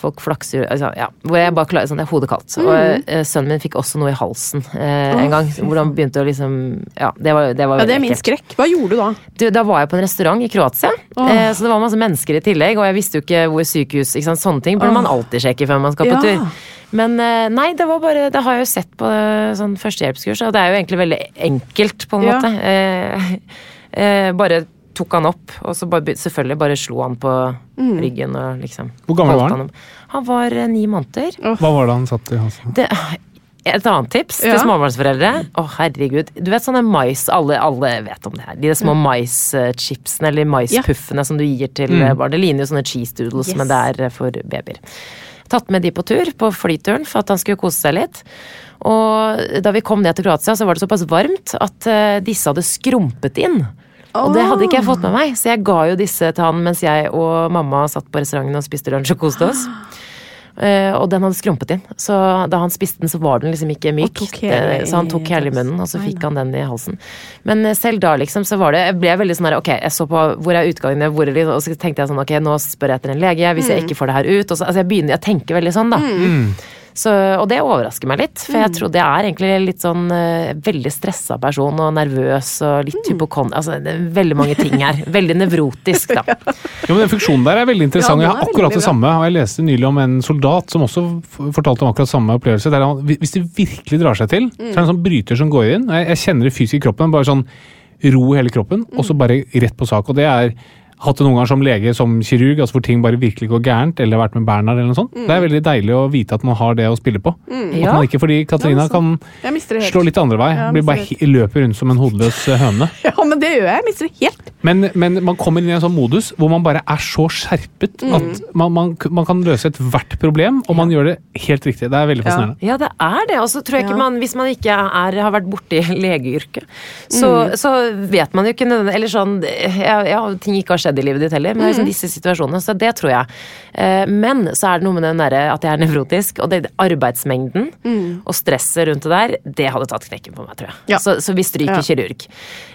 [SPEAKER 7] folk flakser altså, ja, Hvor jeg bare klarer sånn, det er hodet kaldt. Og eh, sønnen min fikk også noe i halsen eh, en gang. Hvor han begynte å liksom Ja, det var, det var
[SPEAKER 6] Ja, det er min skrekk. Hva gjorde du da?
[SPEAKER 7] Du, da var jeg på en restaurant i Kroatia, eh, så det var masse mennesker i tillegg. Og jeg visste jo ikke hvor sykehus ikke sant? Sånne ting burde man alltid sjekke før man skal på
[SPEAKER 6] Ja.
[SPEAKER 7] tur. Men eh, nei, det var bare Det har jeg jo sett på eh, sånn førstehjelpskurs, og det er jo egentlig veldig enkelt, på en måte. Eh, eh, bare tok han opp, og så bare, selvfølgelig bare slo han på ryggen og liksom
[SPEAKER 3] Hvor gammel var han?
[SPEAKER 7] han? Han var eh, ni måneder.
[SPEAKER 3] Hva var det han satt i halsen?
[SPEAKER 7] Det, et annet tips
[SPEAKER 6] Ja.
[SPEAKER 7] til småbarnsforeldre. Å, herregud. Du vet sånne mais Alle, alle vet om det her. De små maischipsene eller maispuffene som du gir til mm. barn. Det ligner jo sånne cheese doodles,
[SPEAKER 6] Yes.
[SPEAKER 7] men det er eh, for babyer. Tatt med de på tur, på flyturen, for at han skulle kose seg litt. Og da vi kom ned til Kroatia, så var det såpass varmt at eh, disse hadde skrumpet inn. Og det hadde ikke jeg fått med meg, så jeg ga jo disse til han mens jeg og mamma satt på restauranten og spiste lunsj og koste oss. Uh, og den hadde skrumpet inn, så da han spiste den, så var den liksom ikke myk.
[SPEAKER 6] hele
[SPEAKER 7] Det- så han tok hele i munnen, og så fikk han den i halsen. Men eh, selv da, liksom, så var det Jeg ble veldig sånn her, ok, jeg så på hvor er utgangene, hvor er de, og så tenkte jeg sånn, ok, nå spør jeg etter en lege, hvis jeg ikke får det her ut, og så, altså jeg begynner, jeg tenker veldig sånn, da. Så, og det overrasker meg litt, for jeg trodde jeg er egentlig litt sånn eh, veldig stressa person og nervøs og litt hypokon... Altså det er veldig mange ting her. Veldig nevrotisk, da.
[SPEAKER 3] ja, men Den funksjonen der er veldig interessant.
[SPEAKER 6] Ja, er
[SPEAKER 3] jeg har akkurat det samme. og Jeg leste nylig om en soldat som også fortalte om akkurat samme opplevelse. Der han, hvis det virkelig drar seg til, så er det en sånn bryter som går inn. Jeg, jeg kjenner det fysisk i kroppen. Bare sånn ro i hele kroppen, og så bare rett på sak. Og det er hatt det noen ganger som lege, som kirurg, altså hvor ting bare virkelig går gærent, eller vært med Bernhard eller noe sånt. Det er veldig deilig å vite at man har det å spille på. At
[SPEAKER 7] Ja.
[SPEAKER 3] man ikke, fordi Katarina kan slå litt andre vei. Blir bare løper rundt som en hodeløs eh, høne.
[SPEAKER 6] Ja, men det gjør jeg. Jeg mister det helt.
[SPEAKER 3] Men, men man kommer inn i en sånn modus hvor man bare er så skjerpet
[SPEAKER 6] Mm.
[SPEAKER 3] at man, man, man kan løse ethvert problem, og man gjør det helt riktig. Det er veldig fascinerende.
[SPEAKER 7] Ja, det er det. Og så tror jeg ikke
[SPEAKER 6] Ja.
[SPEAKER 7] man, hvis man ikke er, har vært borti legeyrket, så, så vet man jo ikke nødvendigvis Eller sånn ja, ja, ting ikke har skjedd i livet ditt heller, men det er liksom disse situasjonene. Så det tror jeg. Eh, Men så er det noe med den derre at jeg er nevrotisk, og det arbeidsmengden og stresset rundt det der, det hadde tatt knekken på meg, tror jeg.
[SPEAKER 6] Ja.
[SPEAKER 7] Så, så vi stryker
[SPEAKER 6] Ja.
[SPEAKER 7] kirurg.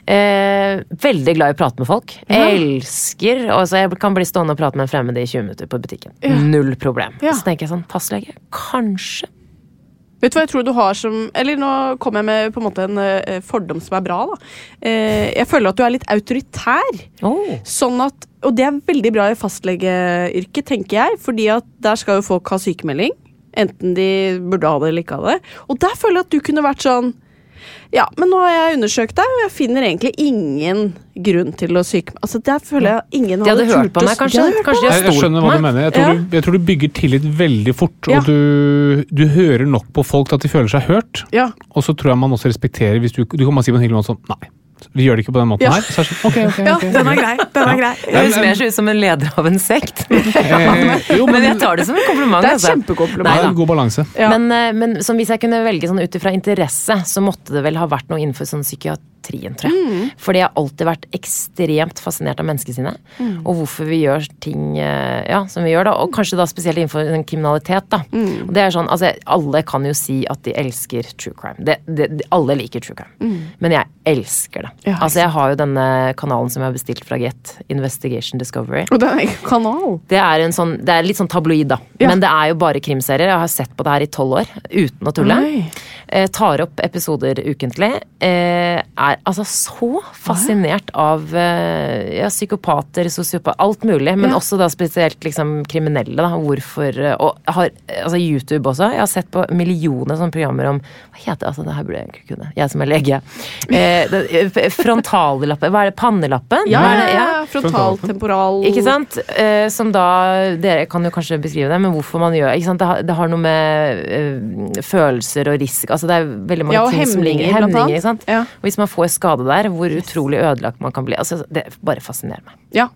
[SPEAKER 7] Eh, veldig glad i å prate med folk. Elsker altså Jeg kan bli stående og prate med en fremmed i 20 minutter på butikken. Null problem.
[SPEAKER 6] Ja.
[SPEAKER 7] Så tenker jeg sånn, fastlege, kanskje
[SPEAKER 6] Vet du hva jeg tror du har som Eller nå kommer jeg med på en måte en eh, fordom som er bra. da. Eh, jeg føler at du er litt autoritær.
[SPEAKER 7] Oh.
[SPEAKER 6] Sånn at, og det er veldig bra i fastlegeyrket, tenker jeg. fordi at der skal jo folk ha sykemelding. Enten de burde ha det eller ikke ha det. Og der føler jeg at du kunne vært sånn Ja, men nå har jeg undersøkt deg, og jeg finner egentlig ingen grunn til å syke Altså, der føler jeg ingen
[SPEAKER 7] De hadde hørt på meg, kanskje?
[SPEAKER 6] De
[SPEAKER 7] kanskje de har
[SPEAKER 3] stolt på
[SPEAKER 7] meg.
[SPEAKER 3] Jeg,
[SPEAKER 7] skjønner
[SPEAKER 3] hva du mener. Jeg tror,
[SPEAKER 6] Ja.
[SPEAKER 3] du, jeg tror du bygger tillit veldig fort,
[SPEAKER 6] Ja.
[SPEAKER 3] og du, du hører nok på folk til at de føler seg hørt.
[SPEAKER 6] Ja.
[SPEAKER 3] Og så tror jeg man også respekterer hvis du, du kan bare si på en hyggelig måte sånn Nei, vi gjør det ikke på den måten
[SPEAKER 6] Ja.
[SPEAKER 3] her. Så er det sånn, ok, ok,
[SPEAKER 6] ja,
[SPEAKER 3] ok.
[SPEAKER 6] den er grei. Den er grei.
[SPEAKER 7] Det høres mer ut som en leder av en sekt.
[SPEAKER 3] Eh, jo,
[SPEAKER 7] Men
[SPEAKER 3] men
[SPEAKER 7] jeg tar det som en kompliment.
[SPEAKER 6] Det er et
[SPEAKER 7] altså.
[SPEAKER 6] kjempekompliment.
[SPEAKER 3] det er en god balanse.
[SPEAKER 6] Ja.
[SPEAKER 7] Men, eh, men som hvis jeg kunne velge sånn ut ifra interesse, så måtte det vel ha vært noe innenfor sånn psykiatrien, tror jeg.
[SPEAKER 6] Mm.
[SPEAKER 7] Fordi jeg har alltid vært ekstremt fascinert av menneskesinnet.
[SPEAKER 6] Mm.
[SPEAKER 7] Og hvorfor vi gjør ting eh, ja, som vi gjør, da. Og kanskje da spesielt innenfor den kriminalitet, da.
[SPEAKER 6] Mm.
[SPEAKER 7] Og det er sånn, altså Alle kan jo si at de elsker true crime. Det, det, de, alle liker true crime. Men jeg elsker det.
[SPEAKER 6] Mm. Ja,
[SPEAKER 7] altså Jeg har jo denne kanalen som jeg har bestilt fra Get, Investigation Discovery.
[SPEAKER 6] Og det er en kanal.
[SPEAKER 7] Det er, en sånn, det er litt sånn tabloid, da.
[SPEAKER 6] Ja.
[SPEAKER 7] Men det er jo bare krimserier. Jeg har sett på det her i tolv år uten å tulle. Eh, tar opp episoder ukentlig. Eh, er er altså så fascinert av eh, ja, psykopater, sosiopater, alt mulig. Men
[SPEAKER 6] Ja.
[SPEAKER 7] også da spesielt liksom kriminelle. da, Hvorfor eh, Og har, altså YouTube også. Jeg har sett på millioner sånne programmer om Hva heter det? Altså, det her burde jeg ikke kunne. Jeg som er lege. Eh, eh, frontallappe Hva er det? Pannelappen?
[SPEAKER 6] Ja,
[SPEAKER 7] det?
[SPEAKER 6] ja, frontaltemporal
[SPEAKER 7] Ikke sant? Eh, som da Dere kan jo kanskje beskrive det, men hvorfor man gjør ikke sant? Det, har, det har noe med øh, følelser og risk Altså det er veldig mange
[SPEAKER 6] Ja,
[SPEAKER 7] ting som ligger
[SPEAKER 6] hemninger, blant
[SPEAKER 7] Hemninger,
[SPEAKER 6] annet.
[SPEAKER 7] ikke sant?
[SPEAKER 6] Ja.
[SPEAKER 7] Og hvis man får skade der, hvor utrolig ødelagt man kan bli. Altså, det bare fascinerer meg.
[SPEAKER 6] Ja.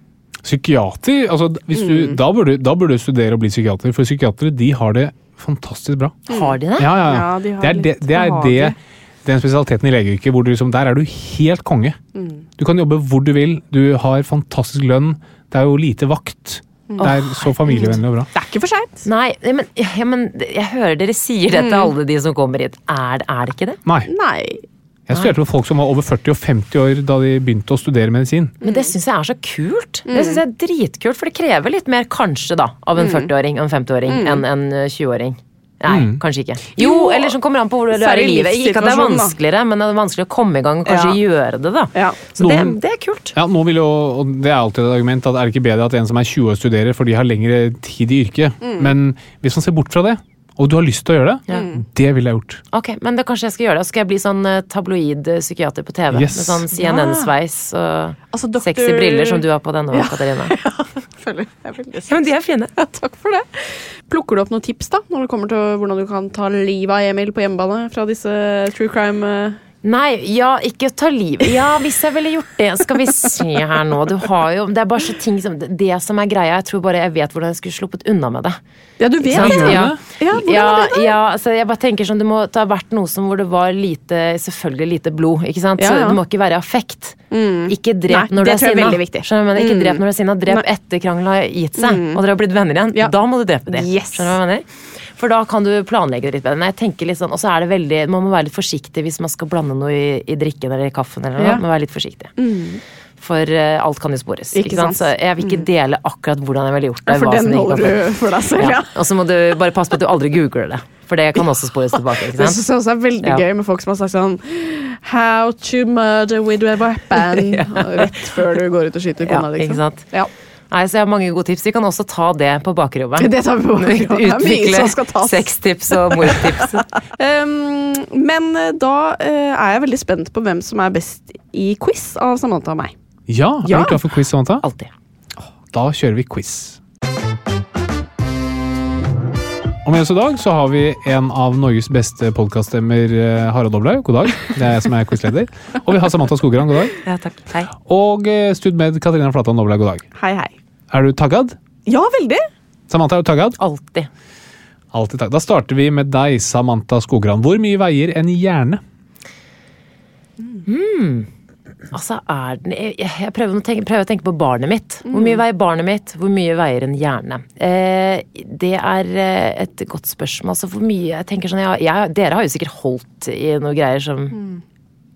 [SPEAKER 3] Psykiater, altså, hvis du,
[SPEAKER 6] Mm.
[SPEAKER 3] da, burde, da bør du studere og bli psykiater, for psykiatere de har det fantastisk bra.
[SPEAKER 7] Har de det?
[SPEAKER 3] Ja, ja, ja.
[SPEAKER 6] Ja, de har
[SPEAKER 3] det er,
[SPEAKER 6] litt
[SPEAKER 3] det, det, er det, den spesialiteten i legeyrket hvor du liksom, der er du helt konge.
[SPEAKER 6] Mm.
[SPEAKER 3] Du kan jobbe hvor du vil, du har fantastisk lønn, det er jo lite vakt.
[SPEAKER 6] Mm.
[SPEAKER 3] Det er så familievennlig og bra.
[SPEAKER 6] Det er ikke for seint.
[SPEAKER 7] Nei, men, ja, men jeg hører dere sier det til
[SPEAKER 6] Mm.
[SPEAKER 7] alle de som kommer hit. Er, er det ikke det?
[SPEAKER 3] Nei.
[SPEAKER 6] Nei.
[SPEAKER 3] Jeg studerte med folk som var over 40 og 50 år da de begynte å studere medisin.
[SPEAKER 7] Men det syns jeg er så kult.
[SPEAKER 6] Mm.
[SPEAKER 7] Det synes jeg er dritkult, For det krever litt mer, kanskje, da, av en 40-åring og en 50-åring
[SPEAKER 6] Mm.
[SPEAKER 7] enn en eh, 20-åring. Nei,
[SPEAKER 3] Mm.
[SPEAKER 7] kanskje ikke. Jo, eller som kommer an på hvor du er i livet. Ikke at det er vanskeligere, men det er vanskelig å komme i gang og kanskje gjøre det, da.
[SPEAKER 6] Ja.
[SPEAKER 7] Så det,
[SPEAKER 3] Noen-
[SPEAKER 7] det er kult.
[SPEAKER 3] Ja, nå vil jo, og Det er alltid et argument at er det ikke bedre at en som er 20 år studerer, for de har lengre tid i yrket.
[SPEAKER 7] Mm.
[SPEAKER 3] Men hvis man ser bort fra det, og du har lyst til å gjøre det,
[SPEAKER 7] Ja.
[SPEAKER 3] det ville jeg gjort.
[SPEAKER 7] Ok, men det kanskje jeg skal gjøre det. Skal jeg bli sånn eh, tabloid eh, psykiater på TV?
[SPEAKER 3] Yes.
[SPEAKER 7] Med sånn CNN-sveis og
[SPEAKER 6] Altså, doktor-
[SPEAKER 7] sexy briller som du har på denne,
[SPEAKER 6] Ja.
[SPEAKER 7] Katarina.
[SPEAKER 6] Føler jeg er veldig
[SPEAKER 7] Ja, men de er fine.
[SPEAKER 6] Ja, takk for det. Plukker du opp noen tips da, når det kommer til hvordan du kan ta livet av Emil på hjemmebane fra disse true crime eh,
[SPEAKER 7] Nei, ja, ikke ta livet Ja, hvis jeg ville gjort det. Skal vi se her nå. Du har jo Det er bare så ting som Det som er greia, jeg tror bare jeg vet hvordan jeg skulle sluppet unna med det.
[SPEAKER 6] Ja, du vet det?
[SPEAKER 7] Ja.
[SPEAKER 6] Ja,
[SPEAKER 7] ja, ja, så jeg bare tenker sånn Det må ha vært noe som hvor det var lite Selvfølgelig lite blod, ikke sant? Så det må ikke være affekt. Ikke
[SPEAKER 6] Nei,
[SPEAKER 7] drep når du
[SPEAKER 6] det
[SPEAKER 7] er
[SPEAKER 6] tror jeg
[SPEAKER 7] sinna.
[SPEAKER 6] veldig viktig.
[SPEAKER 7] Skjønner? Ikke
[SPEAKER 6] Mm.
[SPEAKER 7] drep når du er sinna. Drep
[SPEAKER 6] Nei.
[SPEAKER 7] etter krangelen har gitt seg,
[SPEAKER 6] Mm.
[SPEAKER 7] og dere har blitt venner igjen.
[SPEAKER 6] Ja.
[SPEAKER 7] Da må du drepe dem.
[SPEAKER 6] Yes.
[SPEAKER 7] Skjønner du hva jeg mener? For da kan du planlegge det litt bedre. Jeg tenker litt sånn, Og så er det veldig Man må være litt forsiktig hvis man skal blande noe i, i drikken eller i kaffen. eller noe.
[SPEAKER 6] Ja.
[SPEAKER 7] Man må være litt forsiktig.
[SPEAKER 6] Mm.
[SPEAKER 7] For uh, alt kan jo spores.
[SPEAKER 6] Ikke
[SPEAKER 7] Ikke, sant?
[SPEAKER 6] sant?
[SPEAKER 7] Så jeg vil ikke dele akkurat hvordan jeg ville gjort det.
[SPEAKER 6] Ja, for den holder du for deg selv, ja.
[SPEAKER 7] Og så må du bare passe på at du aldri googler det. For det kan også spores tilbake.
[SPEAKER 6] Det synes jeg også er veldig gøy med folk som har sagt sånn How to murder with a weapon. Rett før du går ut og skyter
[SPEAKER 7] Ja,
[SPEAKER 6] kona, liksom.
[SPEAKER 7] ikke sant?
[SPEAKER 6] Ja.
[SPEAKER 7] Nei, så jeg har mange gode tips. Vi kan også ta det på bakrommet.
[SPEAKER 6] Det tar vi på bakrommet. Utvikle
[SPEAKER 7] sextips og mortips.
[SPEAKER 6] Um, men eh, da uh, er jeg veldig spent på hvem som er best i quiz av Samantha og meg.
[SPEAKER 3] Ja, er
[SPEAKER 6] Ja.
[SPEAKER 3] du klar for quiz, Samantha?
[SPEAKER 7] Alltid.
[SPEAKER 3] Da kjører vi quiz. Og med oss i dag så har vi en av Norges beste podkaststemmer, eh, Harald Doblaug. God dag. Det er jeg som er quizleder. Og vi har Samantha Skogran. God dag.
[SPEAKER 7] Ja, takk. Hei.
[SPEAKER 3] Og eh, studmed Katarina Flatan Doblaug. God dag.
[SPEAKER 6] Hei, hei.
[SPEAKER 3] Er du taggad?
[SPEAKER 6] Ja, veldig.
[SPEAKER 3] Samantha, er du taggad?
[SPEAKER 7] Alltid.
[SPEAKER 3] Alltid takk. Da starter vi med deg, Samantha Skogran. Hvor mye veier en hjerne?
[SPEAKER 7] Altså, er den Jeg, jeg prøver, å tenke, prøver å tenke på barnet mitt. Hvor mye veier barnet mitt? Hvor mye veier en hjerne? Eh, det er eh, et godt spørsmål. Altså, hvor mye jeg tenker sånn, jeg, jeg, Dere har jo sikkert holdt i noe greier som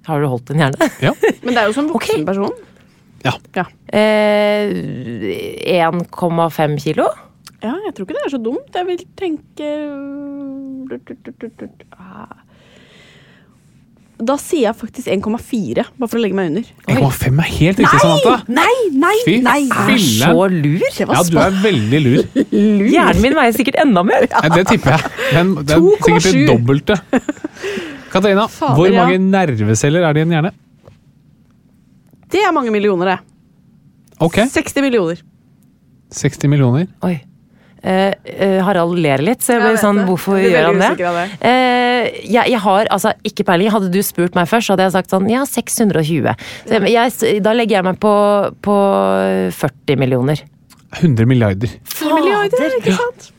[SPEAKER 7] Har du holdt en hjerne?
[SPEAKER 3] Ja.
[SPEAKER 6] Men det er jo som voksen person.
[SPEAKER 3] Ja.
[SPEAKER 6] Ja.
[SPEAKER 7] Eh, 1,5 kilo?
[SPEAKER 6] ja, jeg tror ikke det er så dumt. Jeg vil tenke Ah. Da sier jeg faktisk 1,4, bare for å legge meg under.
[SPEAKER 3] 1,5 er helt riktig, Samantha.
[SPEAKER 6] Nei, nei,
[SPEAKER 3] Fy
[SPEAKER 6] nei!
[SPEAKER 3] fillen.
[SPEAKER 7] Så lur!
[SPEAKER 3] Ja, du er veldig lur.
[SPEAKER 7] Hjernen min veier sikkert enda mer.
[SPEAKER 3] Ja, det tipper jeg. Men det er sikkert det
[SPEAKER 6] 2,7.
[SPEAKER 3] dobbelte. Katarina,
[SPEAKER 6] Fader,
[SPEAKER 3] hvor
[SPEAKER 6] ja.
[SPEAKER 3] mange nerveceller er det i en hjerne?
[SPEAKER 6] Det er mange millioner, det.
[SPEAKER 3] Ok,
[SPEAKER 6] 60 millioner.
[SPEAKER 3] 60 millioner.
[SPEAKER 7] Oi. Eh, eh, Harald ler litt, så jeg ble sånn,
[SPEAKER 6] det.
[SPEAKER 7] hvorfor gjør han det? Eh, jeg, jeg har altså ikke peiling. Hadde du spurt meg først, så hadde jeg sagt sånn ja, 620. Så jeg, jeg, da legger jeg meg på, på 40 millioner.
[SPEAKER 3] 100 milliarder.
[SPEAKER 6] 100 milliarder, ikke sant?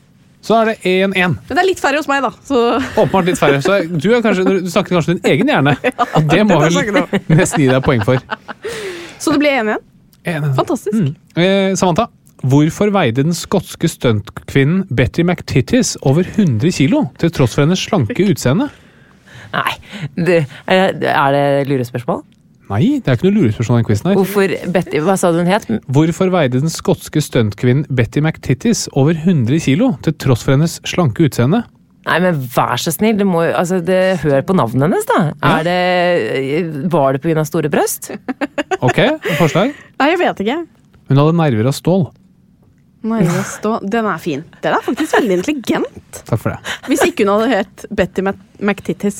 [SPEAKER 3] Så er det 1-1.
[SPEAKER 6] Men det er litt færre hos meg, da. Så
[SPEAKER 3] Åpenbart litt færre. Så du, er kanskje, du snakker kanskje din egen hjerne. Og det må vel nesten gi deg poeng for.
[SPEAKER 6] Så det blir
[SPEAKER 3] 1-1?
[SPEAKER 6] Fantastisk.
[SPEAKER 3] Mm. Eh, Samantha, hvorfor veide den skotske stuntkvinnen Betty McTittis over 100 kilo, til tross for hennes slanke utseende?
[SPEAKER 7] Nei, det, er er det lurespørsmål?
[SPEAKER 3] Nei, det er ikke noe lurespørsmål i den quizen her.
[SPEAKER 7] Hvorfor Betty, hva sa du hun het?
[SPEAKER 3] Hvorfor veide den skotske stuntkvinnen Betty McTittis over 100 kilo, til tross for hennes slanke utseende?
[SPEAKER 7] Nei, men vær så snill, det må, jo- altså, det, hør på navnet hennes, da. Er det, var det pga. store brøst?
[SPEAKER 3] Ok, forslag?
[SPEAKER 6] Nei, jeg vet ikke.
[SPEAKER 3] Hun hadde nerver av stål.
[SPEAKER 6] Stå. Den er fin. Den er faktisk veldig intelligent.
[SPEAKER 3] Takk for det.
[SPEAKER 6] Hvis ikke hun hadde hett Betty McTittis. McTittis.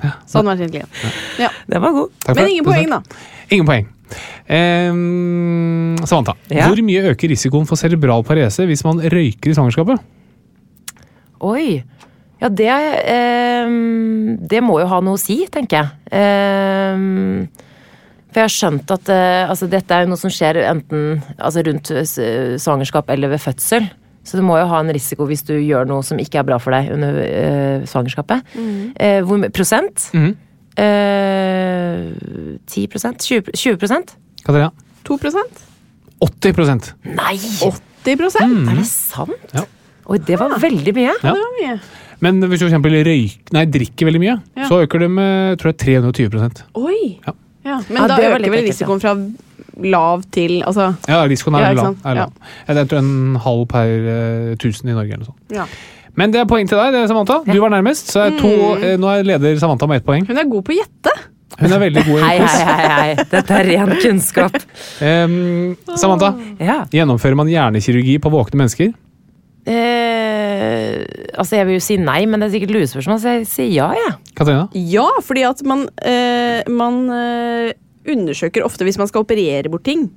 [SPEAKER 6] Så hadde hun vært intelligent. Ja.
[SPEAKER 7] Den var god.
[SPEAKER 3] Takk
[SPEAKER 6] Men ingen poeng, da.
[SPEAKER 3] Ingen poeng. Ehm, Samantha,
[SPEAKER 7] Ja?
[SPEAKER 3] hvor mye øker risikoen for cerebral parese hvis man røyker i svangerskapet?
[SPEAKER 7] Oi. Ja, det ehm, Det må jo ha noe å si, tenker jeg. Ehm, for jeg har skjønt at uh, altså, dette er jo noe som skjer enten altså, rundt eh, svangerskap eller ved fødsel. Så du må jo ha en risiko hvis du gjør noe som ikke er bra for deg under uh, svangerskapet. Eh, hvor prosent?
[SPEAKER 3] Mm.
[SPEAKER 7] Eh, 10 20, 20
[SPEAKER 3] Katarina?
[SPEAKER 6] 2%
[SPEAKER 3] 80%
[SPEAKER 7] Nei!
[SPEAKER 6] 80 mm.
[SPEAKER 7] Er det sant?
[SPEAKER 3] Ja.
[SPEAKER 7] Oi, det var veldig mye.
[SPEAKER 3] Ja.
[SPEAKER 6] Det var mye.
[SPEAKER 3] Men hvis du for eksempel røyk, nei, drikker veldig mye,
[SPEAKER 6] Ja.
[SPEAKER 3] så øker det med tror jeg, 320
[SPEAKER 6] Oi!
[SPEAKER 3] Ja.
[SPEAKER 6] Ja, men
[SPEAKER 7] Ja,
[SPEAKER 6] da øker vel risikoen fra lav til Altså
[SPEAKER 3] Ja, risikoen er
[SPEAKER 6] Ja,
[SPEAKER 3] lav. Er lav. Ja. Jeg tror en halv per tusen 1000 i Norge eller noe sånt.
[SPEAKER 6] ja.
[SPEAKER 3] Men det er poeng til deg, det, Samantha. Du var nærmest. Så er to,
[SPEAKER 6] Mm.
[SPEAKER 3] eh, nå er leder Samantha med ett poeng.
[SPEAKER 6] Hun er god på å gjette.
[SPEAKER 3] Hun er veldig god i quiz.
[SPEAKER 7] hei, hei, hei. Dette er ren kunnskap.
[SPEAKER 3] um, Samantha,
[SPEAKER 7] Ja.
[SPEAKER 3] gjennomfører man hjernekirurgi på våkne mennesker?
[SPEAKER 7] Eh, altså, jeg vil jo si nei, men det er sikkert lurespørsmål, så jeg sier ja, jeg.
[SPEAKER 3] Katarina?
[SPEAKER 6] Ja, fordi at man, eh, man eh, undersøker ofte hvis man skal operere bort ting.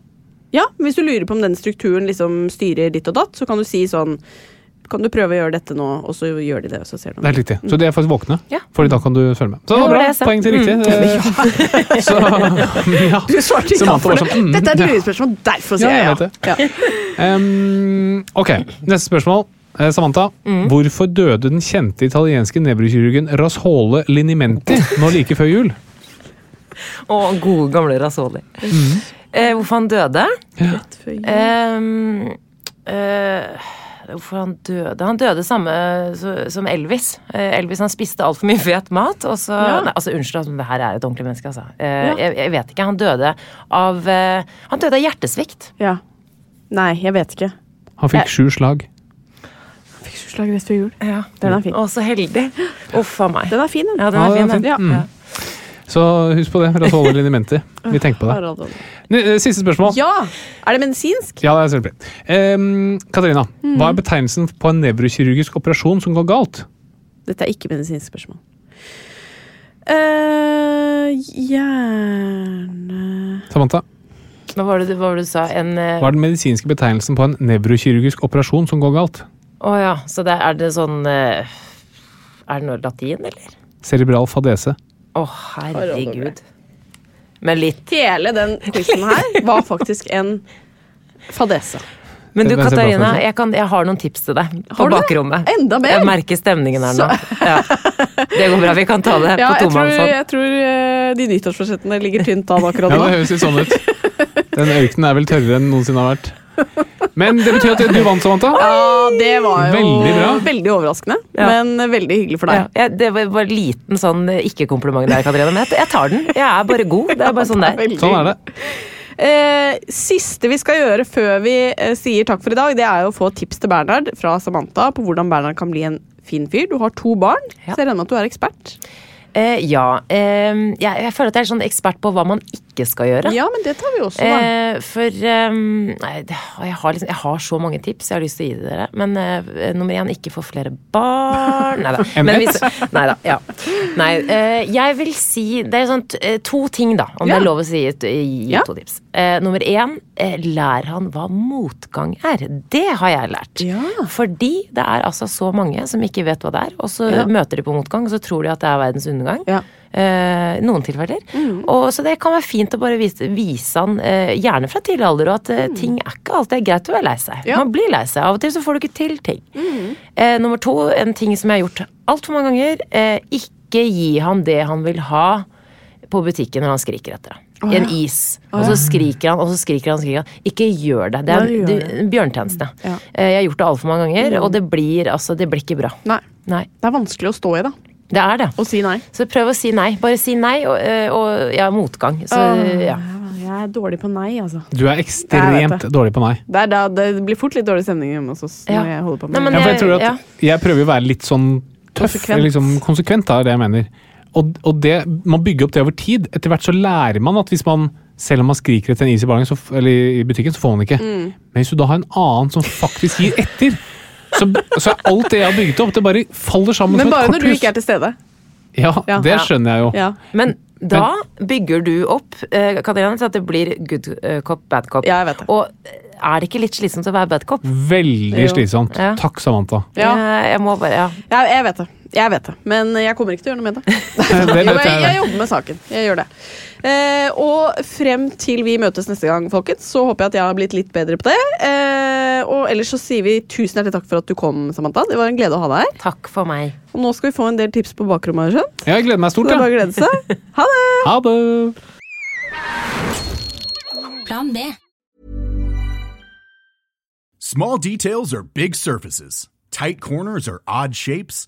[SPEAKER 6] Ja, men Hvis du lurer på om den strukturen liksom styrer ditt og datt, så kan du si sånn Kan du prøve å gjøre dette nå, og så gjør de det, og så ser de
[SPEAKER 3] Det er riktig. Så de er faktisk våkne.
[SPEAKER 7] Ja.
[SPEAKER 3] Fordi da kan du følge med. Så
[SPEAKER 7] det var
[SPEAKER 3] bra.
[SPEAKER 7] det.
[SPEAKER 3] Poeng til riktig. Eh, Så ja.
[SPEAKER 6] Du svarte ja for det.
[SPEAKER 3] sånn, mm,
[SPEAKER 6] Dette er et
[SPEAKER 3] ja.
[SPEAKER 6] lurespørsmål, derfor sier jeg
[SPEAKER 3] jeg
[SPEAKER 6] ja.
[SPEAKER 3] vet det.
[SPEAKER 6] ja.
[SPEAKER 3] Um, ok, neste spørsmål. Eh, Samantha,
[SPEAKER 7] Mm.
[SPEAKER 3] hvorfor døde den kjente italienske nevrokirurgen Rasole Linimenti nå like før jul?
[SPEAKER 7] Å, gode, gamle Rasoli. Eh, hvorfor han døde? Ehm, eh, hvorfor han døde? Han døde samme så, som Elvis. Eh, Elvis han spiste altfor mye fet mat. Og så,
[SPEAKER 6] Ja.
[SPEAKER 7] nei, altså Unnskyld, altså, det her er et ordentlig menneske. Altså. Eh,
[SPEAKER 6] Ja.
[SPEAKER 7] jeg, jeg vet ikke. Han døde av eh, Han døde av hjertesvikt.
[SPEAKER 6] ja. Nei, jeg vet ikke.
[SPEAKER 3] Han fikk sju slag.
[SPEAKER 6] Fikk rett før jul.
[SPEAKER 7] Ja.
[SPEAKER 6] Den er fin.
[SPEAKER 7] Å, så heldig. Uff a meg.
[SPEAKER 6] Den er fin, den.
[SPEAKER 7] Ja, den
[SPEAKER 3] Ja,
[SPEAKER 7] er fin,
[SPEAKER 3] den.
[SPEAKER 7] Ja.
[SPEAKER 3] Mm. Så husk på det. Rashole Linimenti. Vi tenker på det. Eh, Siste spørsmål.
[SPEAKER 6] Ja! Er det medisinsk?
[SPEAKER 3] Ja, det er selvfølgelig. Um, Katarina,
[SPEAKER 6] Mm.
[SPEAKER 3] hva er betegnelsen på en nevrokirurgisk operasjon som går galt?
[SPEAKER 6] Dette er ikke medisinsk spørsmål. Uh, gjerne
[SPEAKER 3] Samantha,
[SPEAKER 7] Hva var det, hva var det du sa? En uh...
[SPEAKER 3] hva er den medisinske betegnelsen på en nevrokirurgisk operasjon som går galt?
[SPEAKER 7] Å ja, så det, er det sånn eh, Er det noe latin, eller?
[SPEAKER 3] Cerebral fadese.
[SPEAKER 7] Å, herregud. Men litt
[SPEAKER 6] Hele den quizen her var faktisk en fadese.
[SPEAKER 7] Men du Katarina, jeg, kan, jeg har noen tips til deg på
[SPEAKER 6] Har du det?
[SPEAKER 7] bakrommet.
[SPEAKER 6] Enda mer?
[SPEAKER 7] Jeg merker stemningen her nå. Ja. Det går bra, vi kan ta det
[SPEAKER 6] Ja,
[SPEAKER 7] på
[SPEAKER 6] jeg tror,
[SPEAKER 7] tomannshånd.
[SPEAKER 6] jeg tror eh, de nyttårsforsettene ligger tynt an akkurat nå.
[SPEAKER 3] Ja, det høres litt sånn ut. Den ørkenen er vel tørrere enn noensinne har vært. Men det betyr at du vant, Samantha.
[SPEAKER 6] Ja, det var jo
[SPEAKER 3] Veldig bra.
[SPEAKER 6] veldig overraskende,
[SPEAKER 7] Ja.
[SPEAKER 6] men veldig hyggelig for
[SPEAKER 7] Ja,
[SPEAKER 6] deg.
[SPEAKER 7] jeg, det var bare liten sånn ikke-kompliment der, Katarina. Men jeg, tar den. Jeg er bare god. Det er bare sånn det er.
[SPEAKER 3] Sånn er det.
[SPEAKER 6] Eh, siste vi skal gjøre før vi eh, sier takk for i dag, det er å få tips til Bernhard fra Samantha på hvordan Bernhard kan bli en fin fyr. Du har to barn,
[SPEAKER 7] Ja.
[SPEAKER 6] så jeg regner med at du er ekspert.
[SPEAKER 7] Eh, ja. Eh, jeg, jeg føler at jeg er sånn ekspert på hva man ikke skal gjøre.
[SPEAKER 6] Ja, men det tar vi også, da.
[SPEAKER 7] Eh, for eh, nei, jeg, har liksom, jeg har så mange tips jeg har lyst til å gi dere. Men eh, nummer én, ikke få flere barn. Nei da. Hvis- Nei da. Ja. Nei, eh, jeg vil si Det er sånn eh, to ting, da, om
[SPEAKER 6] Ja.
[SPEAKER 7] det er lov å si, gi
[SPEAKER 6] Ja.
[SPEAKER 7] to tips. Eh, nummer én, lær han hva motgang er. Det har jeg lært.
[SPEAKER 6] Ja.
[SPEAKER 7] Fordi det er altså så mange som ikke vet hva det er, og så
[SPEAKER 6] Ja.
[SPEAKER 7] møter de på motgang, og så tror de at det er verdens undergang. Eh, noen tilfeller. Og, så det kan være fint å bare vise, vise han, eh, gjerne fra tidlig alder, og at eh, ting er ikke alltid greit å være lei seg.
[SPEAKER 6] Ja.
[SPEAKER 7] Man blir lei seg. Av og til så får du ikke til ting. Eh, nummer to, en ting som jeg har gjort altfor mange ganger. Eh, ikke gi han det han vil ha på butikken når han skriker etter det. En is. Og så skriker han, og så skriker han, skriker han. Ikke gjør det. Det er en, en bjørntjeneste.
[SPEAKER 6] Ja.
[SPEAKER 7] Eh, jeg har gjort det altfor mange ganger, og det blir, altså, det blir ikke bra.
[SPEAKER 6] Nei.
[SPEAKER 7] Nei.
[SPEAKER 6] Det er vanskelig å stå i, da.
[SPEAKER 7] Det er det.
[SPEAKER 6] Og si nei.
[SPEAKER 7] Så prøv å si nei. Bare si nei, og, eh, og ja, motgang. Så
[SPEAKER 6] uh,
[SPEAKER 7] ja.
[SPEAKER 6] Jeg er dårlig på nei, altså.
[SPEAKER 3] Du er ekstremt dårlig på nei.
[SPEAKER 6] Det, er da, det blir fort litt dårlig stemning hjemme hos oss
[SPEAKER 7] Ja.
[SPEAKER 6] når jeg holder på
[SPEAKER 7] Nei,
[SPEAKER 6] med
[SPEAKER 3] for jeg tror at
[SPEAKER 7] ja.
[SPEAKER 3] jeg prøver jo å være litt sånn tøff,
[SPEAKER 6] Konsekvent.
[SPEAKER 3] liksom konsekvent, da, er det jeg mener. Og, og det, man bygger opp det over tid. Etter hvert så lærer man at hvis man selv om man skriker etter en is i, barnen, så, eller i butikken, så får man ikke.
[SPEAKER 6] Mm.
[SPEAKER 3] Men hvis du da har en annen som faktisk gir etter, så, så alt det jeg har bygget opp, det bare faller sammen
[SPEAKER 6] Men
[SPEAKER 3] som et
[SPEAKER 6] bare når du
[SPEAKER 3] korthus.
[SPEAKER 6] ikke er til stede.
[SPEAKER 3] Ja,
[SPEAKER 6] Ja.
[SPEAKER 3] det
[SPEAKER 6] Ja.
[SPEAKER 3] skjønner jeg jo.
[SPEAKER 6] Ja.
[SPEAKER 7] Men da bygger du opp eh, Katarina, så at det blir good eh, cop, bad cop.
[SPEAKER 6] Ja, jeg vet det.
[SPEAKER 7] Og eh, er det ikke litt slitsomt å være bad cop?
[SPEAKER 3] Veldig slitsomt. Takk, Samantha.
[SPEAKER 6] Ja.
[SPEAKER 7] Jeg, jeg må bare, ja.
[SPEAKER 6] Ja, jeg vet det. Jeg vet det. Men jeg kommer ikke til å gjøre noe med det.
[SPEAKER 3] Det
[SPEAKER 6] Jo, jeg,
[SPEAKER 3] jeg.
[SPEAKER 6] jeg jobber med saken. Jeg gjør det. Eh, og frem til vi møtes neste gang, folkens, så håper jeg at jeg har blitt litt bedre på det. Eh, og ellers så sier vi tusen hjertelig takk for at du kom, Samantha. Det var en glede å ha deg her.
[SPEAKER 7] Takk for meg.
[SPEAKER 6] Og nå skal vi få en del tips på bakrommet. har jeg skjønt.
[SPEAKER 3] Jeg gleder meg
[SPEAKER 6] Så
[SPEAKER 3] stort,
[SPEAKER 6] det er bare å
[SPEAKER 3] ja.
[SPEAKER 6] glede seg. Ha det!
[SPEAKER 3] Ha det!
[SPEAKER 8] Plan B.
[SPEAKER 9] Small details are big surfaces. Tight corners are odd shapes.